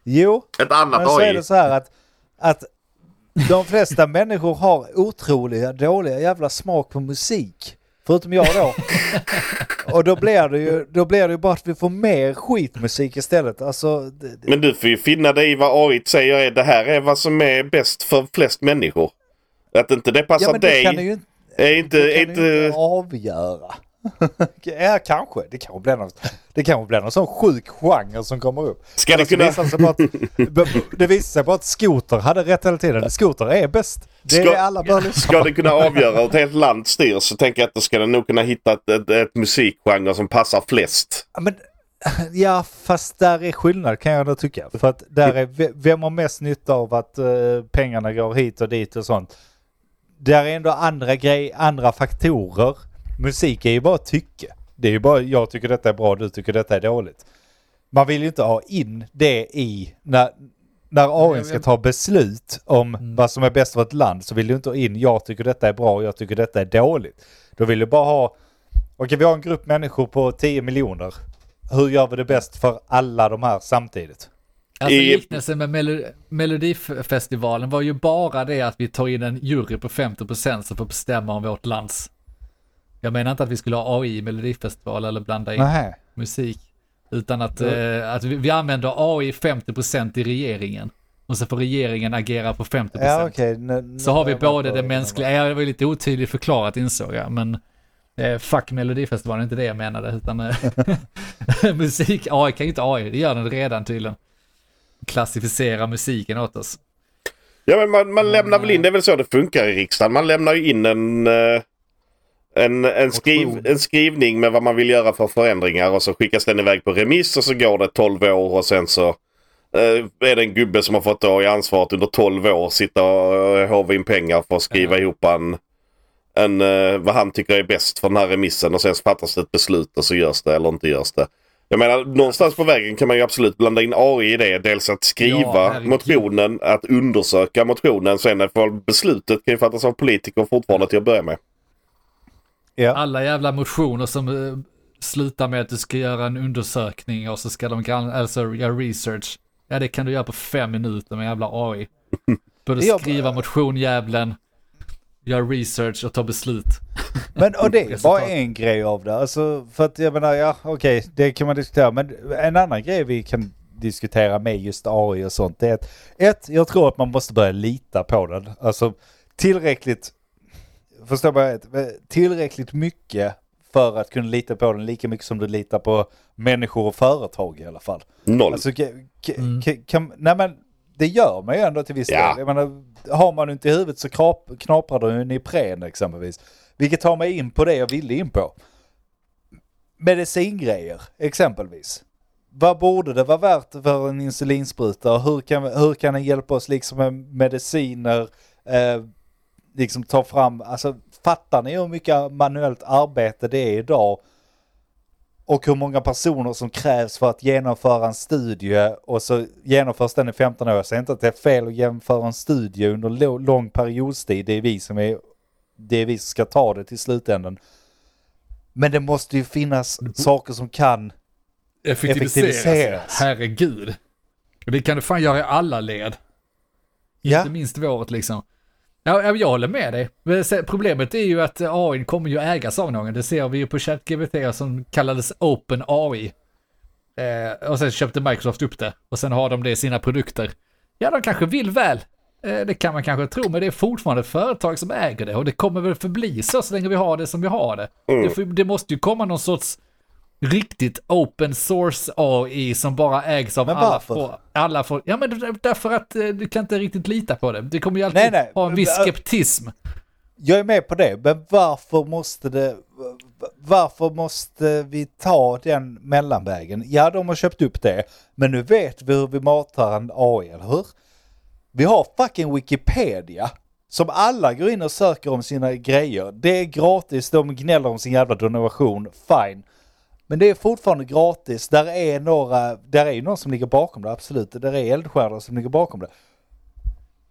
Jo, Ett annat men så är det så här att, att de flesta människor har otroliga dåliga jävla smak på musik. Förutom jag då. Och då blir det ju, då blir det ju bara att vi får mer skitmusik istället. Alltså, det, det- Men du får ju finna dig i vad AI säger är det här är vad som är bäst för flest människor. Att inte det passar ja men det dig kan du ju inte, är inte... det är kan du inte inte avgöra. ja, kanske. Det kanske blir någon, det kanske blir någon sån sjuk genre som kommer upp. ska det kunna... visar sig att, det visar sig bara att skoter hade rätt hela tiden. Skoter är bäst. Det är Ska- det alla bör lyssna Ska det kunna avgöra hur ett helt land styrs så tänker jag att då ska den nog kunna hitta ett, ett, ett musikgenre som passar flest. Ja, Men, ja, fast där är skillnad kan jag då tycka. För att där är, ve- vem har mest nytta av att eh, pengarna går hit och dit och sånt. Där är ändå andra grej, andra faktorer. Musik är ju bara tycke. Det är ju bara, jag tycker detta är bra, du tycker detta är dåligt. Man vill ju inte ha in det i, när, när AI ska ta beslut om vad som är bäst för ett land så vill du inte ha in, jag tycker detta är bra och jag tycker detta är dåligt. Då vill du bara ha, okej vi har en grupp människor på 10 miljoner. Hur gör vi det bäst för alla de här samtidigt? Alltså I- liknelsen med Melo- Melodifestivalen var ju bara det att vi tar in en jury på 50% som får bestämma om vårt lands. Jag menar inte att vi skulle ha AI i Melodifestival eller blanda in Nej. musik. Utan att, eh, att vi, vi använder AI 50% i regeringen. Och så får regeringen agera på 50%. Ja okej. nu- Så har vi både det mänskliga, ja, det var lite otydligt förklarat insåg jag, men eh, fuck Melodifestivalen, inte det jag menade, utan eh, musik, AI kan ju inte AI, det gör den redan tydligen. Klassificera musiken åt oss. Ja men man, man lämnar väl in, det är väl så det funkar i riksdagen. Man lämnar ju in en, eh, en, en, skriv, en skrivning med vad man vill göra för förändringar och så skickas den iväg på remiss och så går det 12 år och sen så eh, är det en gubbe som har fått då i ansvaret under 12 år sitta och eh, håva in pengar för att skriva Ja. ihop en, en vad han tycker är bäst för den här remissen och sen så fattas det ett beslut och så görs det eller inte görs det. Jag menar någonstans på vägen kan man ju absolut blanda in AI i det. Dels att skriva Ja, motionen, att undersöka motionen. Sen beslutet kan ju fattas av politiker fortfarande till att börja med. Ja. Alla jävla motioner som eh, slutar med att du ska göra en undersökning och så ska de alltså göra research. Ja, det kan du göra på fem minuter med jävla AI. Både skriva motionjävlen, göra research och ta beslut. Men och det är bara en grej av det. Alltså för att jag menar, ja okej, det kan man diskutera. Men en annan grej vi kan diskutera med just AI och sånt det är att ett, jag tror att man måste börja lita på den. Alltså tillräckligt, förstår vad jag vet, tillräckligt mycket för att kunna lita på den lika mycket som du litar på människor och företag i alla fall. Noll. Alltså, Mm. ka, kan, nej men det gör man ju ändå till viss Ja. del. Jag menar, har man inte i huvudet så krap, knaprar du en Ipren exempelvis. Vilket tar mig in på det jag ville in på. Medicingrejer exempelvis. Vad borde det vara värt för en insulinspruta hur kan, hur kan den hjälpa oss liksom med mediciner, eh, liksom ta fram, alltså fattar ni hur mycket manuellt arbete det är idag? Och hur många personer som krävs för att genomföra en studie och så genomförs den i 15 år. Jag säger inte att det är fel att genomföra en studie under lång periodstid. Det är vi som är, det är vi som ska ta det till slutändan. Men det måste ju finnas saker som kan Effektiviseras. Herregud. Och det kan du fan göra i alla led. Ja. Inte minst vårt liksom. Ja, ja, jag håller med dig. Problemet är ju att AI kommer ju ägas av någon. Det ser vi ju på ChatGPT som kallades Open AI. Eh, och sen köpte Microsoft upp det. Och sen har de det i sina produkter. Ja, de kanske vill väl. Eh, det kan man kanske tro, men det är fortfarande ett företag som äger det. Och det kommer väl förbli så så länge vi har det som vi har det. Det, får- det måste ju komma någon sorts riktigt open source AI som bara ägs av Men alla. Får, alla får, ja men därför att eh, du kan inte riktigt lita på det. Det kommer ju alltid Nej, nej. ha en viss skeptism. Jag är med på det, men varför måste det... Varför måste vi ta den mellanvägen? Ja, de har köpt upp det, men nu vet vi hur vi matar en AI, eller hur? Vi har fucking Wikipedia. Som alla går in och söker om sina grejer. Det är gratis, de gnäller om sin jävla donation, fine. Men det är fortfarande gratis. Där är några, där är ju någon som ligger bakom det, absolut. Där är eldsjälar som ligger bakom det.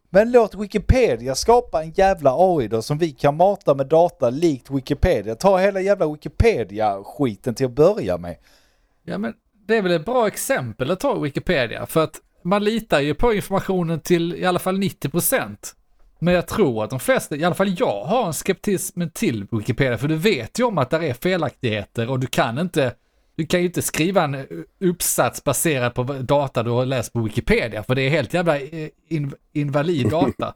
Men låt Wikipedia skapa en jävla AI då som vi kan mata med data likt Wikipedia. Ta hela jävla Wikipedia-skiten till att börja med. Ja men det är väl ett bra exempel att ta Wikipedia. För att man litar ju på informationen till i alla fall 90%. Men jag tror att de flesta, i alla fall jag, har en skeptism till Wikipedia. För du vet ju om att det är felaktigheter och du kan inte, du kan ju inte skriva en uppsats baserad på data du har läst på Wikipedia. För det är helt jävla eh, in, invalid data.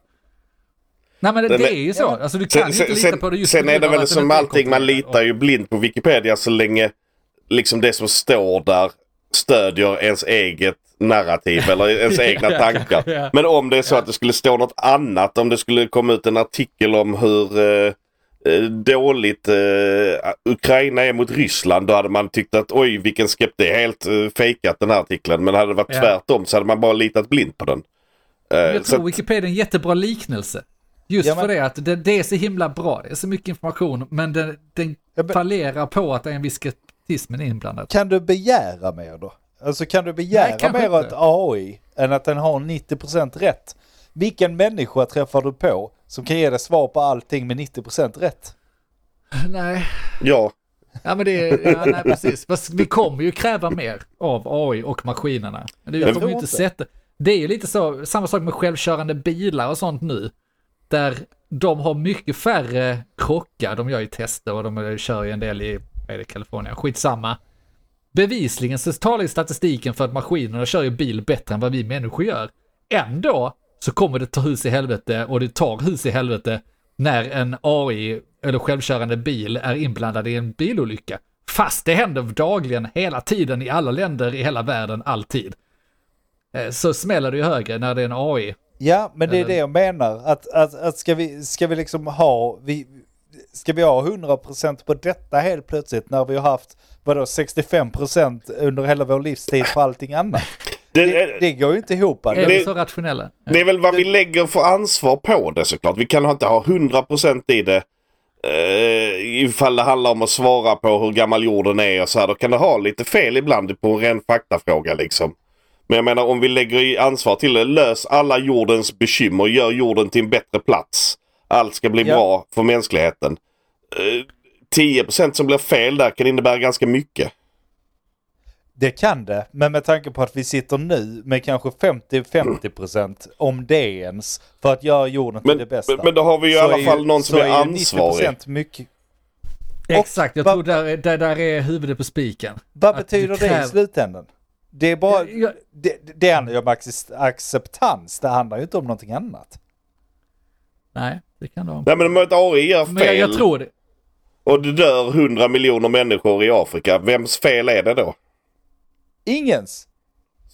Nej men det, Den det är- ju så. Ja, men- Alltså du kan Sen, inte sen, lita på det just sen är det väl som inte allting, man litar ju blint på Wikipedia så länge liksom det som står där stödjer ens eget narrativ eller ens egna tankar. Men om det är så att det skulle stå något annat, om det skulle komma ut en artikel om hur eh, eh, dåligt eh, Ukraina är mot Ryssland, då hade man tyckt att oj vilken skept, det är helt eh, fejkat den här artikeln. Men hade det varit Ja. tvärtom så hade man bara litat blint på den. Eh, Jag tror att- Wikipedia är en jättebra liknelse. Just Ja, men- för det att det, det är så himla bra, det är så mycket information, men den, den Ja, men- fallerar på att det är en viss skeptism inblandad. Kan du begära mer då? Alltså kan du begära Nej, mer av ett AI än att den har 90% rätt? Vilken människa träffar du på som kan ge dig svar på allting med 90% rätt? Nej, ja, ja men det är, ja, nej precis. Fast vi kommer ju kräva mer av AI och maskinerna. Men det Jag kommer ju inte inte. sätta. Det är ju lite så, samma sak med självkörande bilar och sånt nu. Där de har mycket färre krockar, de gör ju tester och de kör ju en del i, vad är det, Kalifornien, skitsamma. Bevisligen så talar ju statistiken för att maskinerna kör ju bil bättre än vad vi människor gör. Ändå så kommer det ta hus i helvete och det tar hus i helvete när en AI eller självkörande bil är inblandad i en bilolycka. Fast det händer dagligen, hela tiden, i alla länder i hela världen, alltid. Eh, Så smäller det ju högre när det är en AI. Ja, men det är det jag menar. Att, att, att ska, vi, ska vi liksom ha... Vi, ska vi ha 100% på detta helt plötsligt när vi har haft vadå 65% under hela vår livstid på allting annat? det, Det, det går ju inte ihop. Är Det, vi så rationella? Det är väl vad vi lägger för ansvar på det såklart. Vi kan inte ha 100% i det. Uh, ifall det handlar om att svara på hur gammal jorden är och så här. Då kan det ha lite fel ibland på en ren faktafråga liksom. Men jag menar om vi lägger i ansvar till det. Lös alla jordens bekymmer. Gör jorden till en bättre plats. Allt ska bli Ja. bra för mänskligheten. Uh, 10% som blir fel där kan innebära ganska mycket. det kan det, men med tanke på att vi sitter nu med kanske 50-50% om det ens för att göra jorden till Men, det bästa. men, men då har vi ju i alla är fall någon som är ju ansvarig. 90% mycket. Exakt, jag tror där, är- där, där är huvudet på spiken. Vad betyder det kräver- i slutändan? Det är bara... Ja, ja. Det, det handlar ju om acce- acceptans, det handlar ju inte om någonting annat. Nej, det kan det vara. Nej men om ett AI gör fel. Men jag, jag tror det. Och det dör 100 miljoner människor i Afrika. Vems fel är det då? Ingens!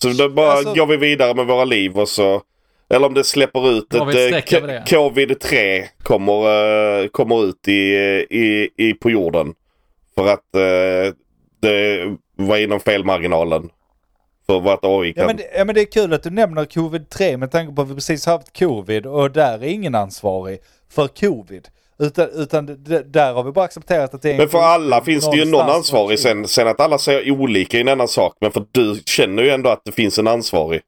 Så då bara Alltså- går vi vidare med våra liv och så... Eller om det släpper ut ett eh, streck över det? K- Covid-3 kommer, eh, kommer ut i, i, i, på jorden. För att eh, det var inom felmarginalen. För vad ett AI kan... Ja men, det, ja men det är kul att du nämner covid-3 med tanke på att vi precis haft covid och där är ingen ansvarig för covid. Utan, utan där har vi bara accepterat att det är en Men för alla finns det ju någon ansvarig. Sen, sen att alla säger olika är en annan sak. Men för du känner ju ändå att det finns en ansvarig.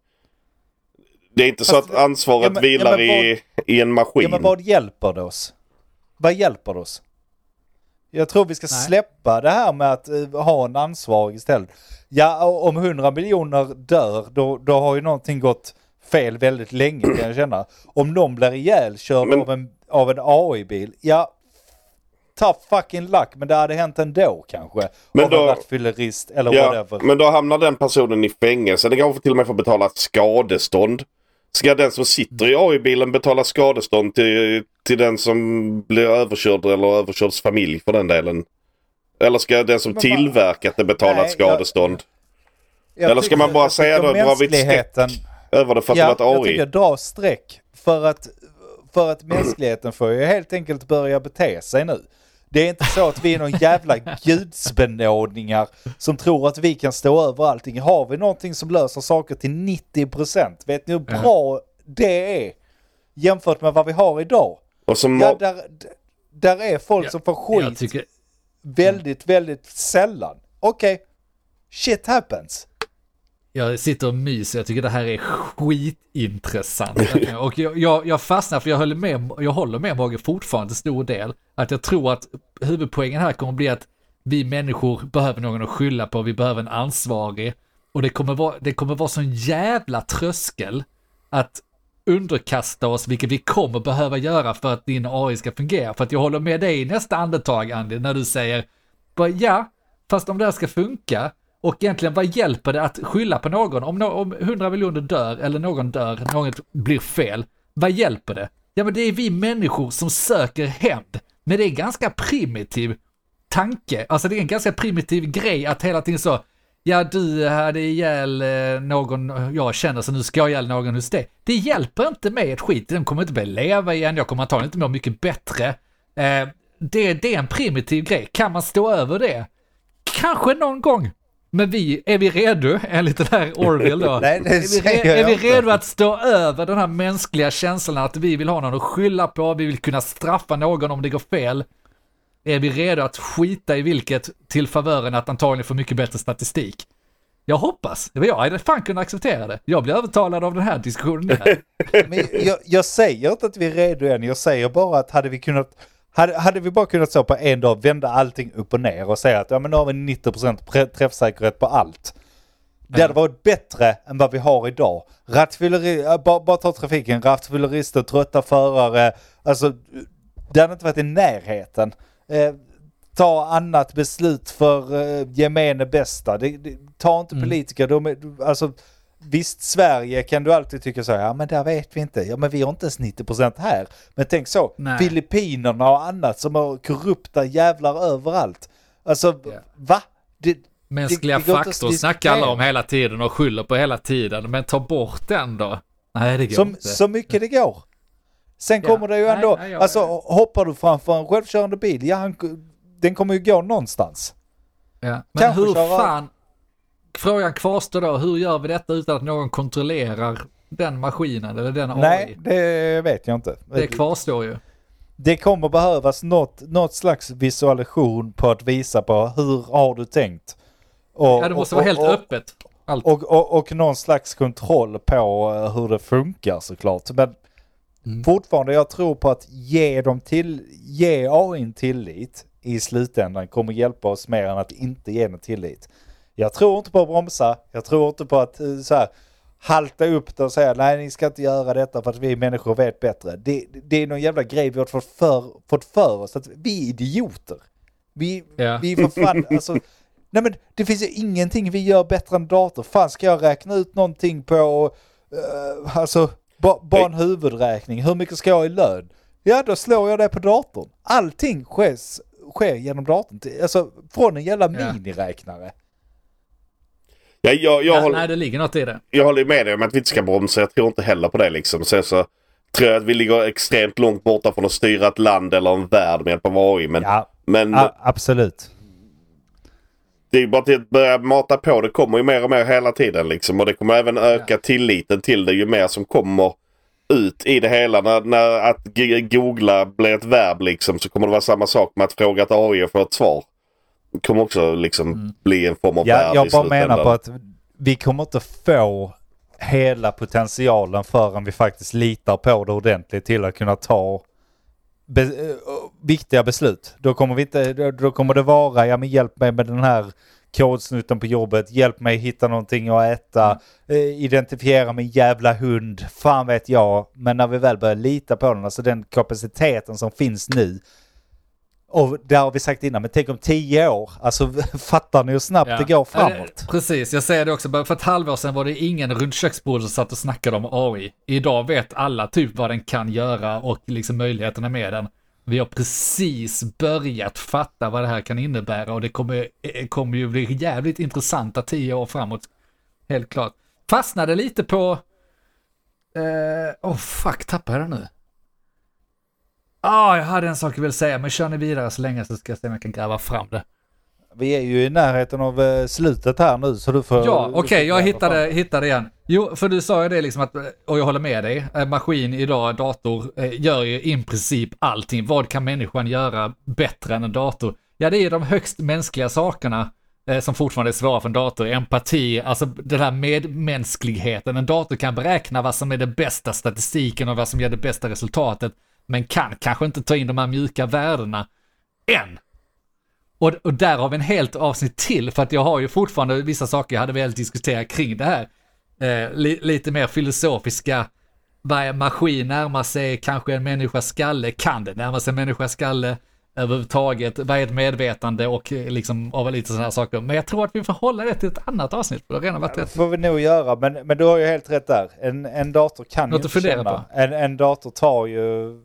Det är inte så Fast- att ansvaret ja, men- vilar ja, men i, i en maskin. Ja men vad hjälper det oss? Vad hjälper det oss? Jag tror vi ska Nej. släppa det här med att eh, ha en ansvarig istället. Ja, om 100 miljoner dör, då, då har ju någonting gått fel väldigt länge kan jag känna. Om någon blir ihjälkörd Men- av en, av en AI-bil, ja, tough fucking luck, men det hade hänt ändå kanske. Men av då- en rattfyllerist eller Ja, whatever. men då hamnar den personen i fängelse. Den kanske till och med får betala skadestånd. Ska den som sitter i AI-bilen betala skadestånd till, till den som blir överkörd eller överkörds familj för den delen? Eller ska den som tillverkat det betala ett skadestånd? Jag eller ska man bara jag säga då, drar vi ett streck över det för att ja, det var jag ett AI? tycker dra streck. För att, för att mänskligheten får ju helt enkelt börja bete sig nu. Det är inte så att vi är någon jävla gudsbenådningar som tror att vi kan stå över allting. Har vi någonting som löser saker till 90%, vet ni hur bra det är? Jämfört med vad vi har idag. Och som Ja, där, där är folk Ja, som får Jag skit tycker, väldigt, väldigt sällan. Okej, shit happens. Jag sitter och myser, jag tycker det här är skitintressant. och jag, jag, jag fastnar för jag håller med, jag håller med Mogge fortfarande till stor del. Att jag tror att huvudpoängen här kommer bli att vi människor behöver någon att skylla på, vi behöver en ansvarig. Och det kommer vara, det kommer vara sån jävla tröskel att underkasta oss, vilket vi kommer behöva göra för att din AI ska fungera. För att jag håller med dig i nästa andetag, Andy, när du säger, ja, fast om det här ska funka, och egentligen vad hjälper det att skylla på någon? Om, no om 100 miljoner dör, eller någon dör, något blir fel, vad hjälper det? Ja, men det är vi människor som söker hämnd. Men det är en ganska primitiv tanke, alltså det är en ganska primitiv grej att hela tiden så, ja du hade ihjäl eh, någon jag känner så nu ska jag ihjäl någon hos dig. Det hjälper inte mig ett skit, den kommer inte börja leva igen, jag kommer antagligen inte må mycket bättre. Eh, det, det är en primitiv grej, kan man stå över det? Kanske någon gång. Men vi, är vi redo, enligt den här Orwell då? Nej, det är vi, re- är vi redo att stå över den här mänskliga känslan att vi vill ha någon att skylla på, vi vill kunna straffa någon om det går fel? Är vi redo att skita i vilket till favören att antagligen få mycket bättre statistik? Jag hoppas. Jag hade fan kunnat acceptera det. Jag blir övertalad av den här diskussionen. här. Men jag, jag säger inte att vi är redo än, jag säger bara att hade vi kunnat hade, hade vi bara kunnat så på en dag vända allting upp och ner och säga att ja men nu har vi 90% pre- träffsäkerhet på allt. Det hade varit bättre än vad vi har idag. Rattfylleri, bara, bara ta trafiken, rattfyllerister, trötta förare, alltså det hade inte varit i närheten. Eh, ta annat beslut för eh, gemene bästa. Det, det, ta inte politiker, de är, alltså Visst, Sverige kan du alltid tycka så här, ja men där vet vi inte, ja men vi har inte ens 90% här. Men tänk så, Nej. Filippinerna och annat som har korrupta jävlar överallt. Alltså, Ja. va? Det, Mänskliga det går inte att faktor snackar alla om hela tiden och skyller på hela tiden. Men ta bort den då. Nej, det går som, inte. så mycket det går. Sen Ja. kommer det ju Nej, ändå, nej, jag- alltså hoppar du framför en självkörande bil, ja han, den kommer ju gå någonstans. Ja. Men Kanske hur köra- fan, frågan kvarstår då, hur gör vi detta utan att någon kontrollerar den maskinen eller den AI? Nej, det vet jag inte. Det kvarstår ju. Det kommer behövas något, något slags visualisation på att visa på hur har du tänkt. Och, Ja, det måste vara helt och, öppet. Allt. Och, och, och någon slags kontroll på eh, hur det funkar såklart. Men Mm. fortfarande, jag tror på att ge dem till, ge AI tillit i slutändan kommer hjälpa oss mer än att inte ge den tillit. Jag tror inte på att bromsa, jag tror inte på att eh, så här, halta upp det och säga nej ni ska inte göra detta för att vi människor vet bättre. Det, det är någon jävla grej vi har fått för, fått för oss att vi är idioter. Vi, Ja. vi för fan, alltså, nej men det finns ju ingenting vi gör bättre än dator. Fan ska jag räkna ut någonting på, uh, alltså, ba, bara en huvudräkning. Hur mycket ska jag ha i lön? Ja, då slår jag det på datorn. Allting sker, sker genom datorn. Alltså från en jävla miniräknare. Ja, jag, jag, Ja, håller, nej, det ligger något i det. jag håller med dig om att vi inte ska bromsa. Jag tror inte heller på det liksom. Sen så tror jag att vi ligger extremt långt borta från att styra ett land eller en värld med hjälp av AI. Men, Ja, men a- absolut. det är ju bara till att börja mata på. Det kommer ju mer och mer hela tiden liksom. Och det kommer även öka tilliten till det ju mer som kommer ut i det hela. När, när att g- googla blir ett verb liksom så kommer det vara samma sak med att fråga ett AI och få ett svar. Kommer också liksom bli en form av Ja, verb jag bara menar på att vi kommer inte få hela potentialen förrän vi faktiskt litar på det ordentligt till att kunna ta be- eh, viktiga beslut. Då kommer, vi inte, då, då kommer det vara, ja men hjälp mig med den här kodsnutten på jobbet, hjälp mig hitta någonting att äta, eh, identifiera min jävla hund, fan vet jag. Men när vi väl börjar lita på den, alltså den kapaciteten som finns nu, och det har vi sagt innan, men tänk om tio år, alltså fattar ni hur snabbt Ja. det går Ja, framåt? Precis, jag säger det också. För ett halvår sedan var det ingen runt köksbordet som satt och snackade om AI. Idag vet alla typ vad den kan göra och liksom möjligheterna med den. Vi har precis börjat fatta vad det här kan innebära och det kommer, eh, kommer ju bli jävligt intressanta tio år framåt. Helt klart. Fastnade lite på... Åh eh, oh fuck, tappade jag det nu? Ah, jag hade en sak jag vill säga, men kör ni vidare så länge så ska jag se om jag kan gräva fram det. Vi är ju i närheten av eh, slutet här nu så du får... Ja, okej, får jag hittade, hittade igen. Jo, för du sa ju det liksom att, och jag håller med dig, eh, maskin idag, dator, eh, gör ju i princip allting. Vad kan människan göra bättre än en dator? Ja, det är de högst mänskliga sakerna eh, som fortfarande är svåra för en dator. Empati, alltså den här medmänskligheten. En dator kan beräkna vad som är det bästa statistiken och vad som ger det bästa resultatet, men kan kanske inte ta in de här mjuka värdena än. Och, och där har vi en helt avsnitt till, för att jag har ju fortfarande vissa saker jag hade velat diskutera kring det här. Eh, li, lite mer filosofiska, vad maskin närmar sig kanske en människas skalle? Kan det närma sig en människas skalle överhuvudtaget? Vad är ett medvetande och eh, liksom av lite sådana här saker. Men jag tror att vi får hålla det till ett annat avsnitt, för det har redan varit Det rätt. får vi nog göra, men, men du har ju helt rätt där. En, en dator kan Något ju inte känna. En, en dator tar ju...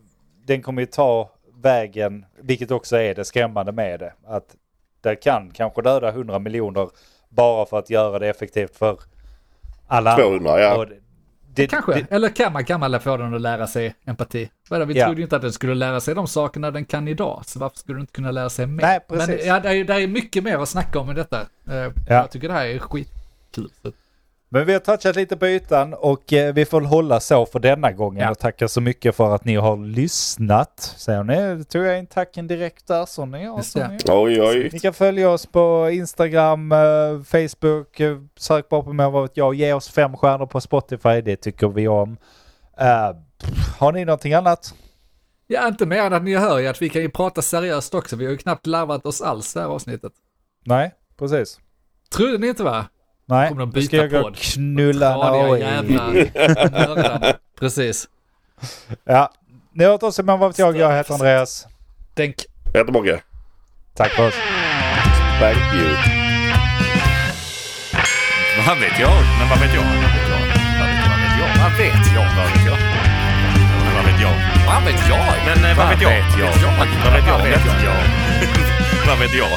Den kommer ju ta vägen, vilket också är det skrämmande med det. Att det kan kanske döda 100 miljoner bara för att göra det effektivt för alla 200, ja. Och det- det, Kanske, Det, eller kan man, kan man få den att lära sig empati? Vi Ja. trodde ju inte att den skulle lära sig de sakerna den kan idag, så varför skulle den inte kunna lära sig mer? Nej, precis. Men ja, det är, det är mycket mer att snacka om i detta. Eh, Jag tycker det här är skitkul. Men vi har touchat lite på ytan och eh, vi får hålla så för denna gången. Ja. Och tackar så mycket för att ni har lyssnat. Säger ni? Då tog jag in tacken direkt där. Så ni ja, Just så ni. Oj, oj. Ni kan följa oss på Instagram, eh, Facebook, eh, sök bara på mig vad vet jag. Ge oss fem stjärnor på Spotify, det tycker vi om. Pff, har ni någonting annat? Ja, inte mer än att ni hör ju att vi kan ju prata seriöst också. Vi har ju knappt larvat oss alls det här avsnittet. Nej, precis. Trodde ni inte va? Nej, Kommer de nu ska byta jag gå och knulla nördar. Precis. Ja, ni har hört oss, men vad vet jag? Jag heter Andreas. Tänk. Jättemånga. Tack för oss. Thank you. Vad vet jag? Men vad vet jag? Vad vet jag? Vad vet jag? Vad vet jag? Vad vet jag? Men vad vet jag? Vad vet jag? Men eh, vad vet jag? Vad vet jag? Vad vet jag? Vad vet jag? Vad vet jag?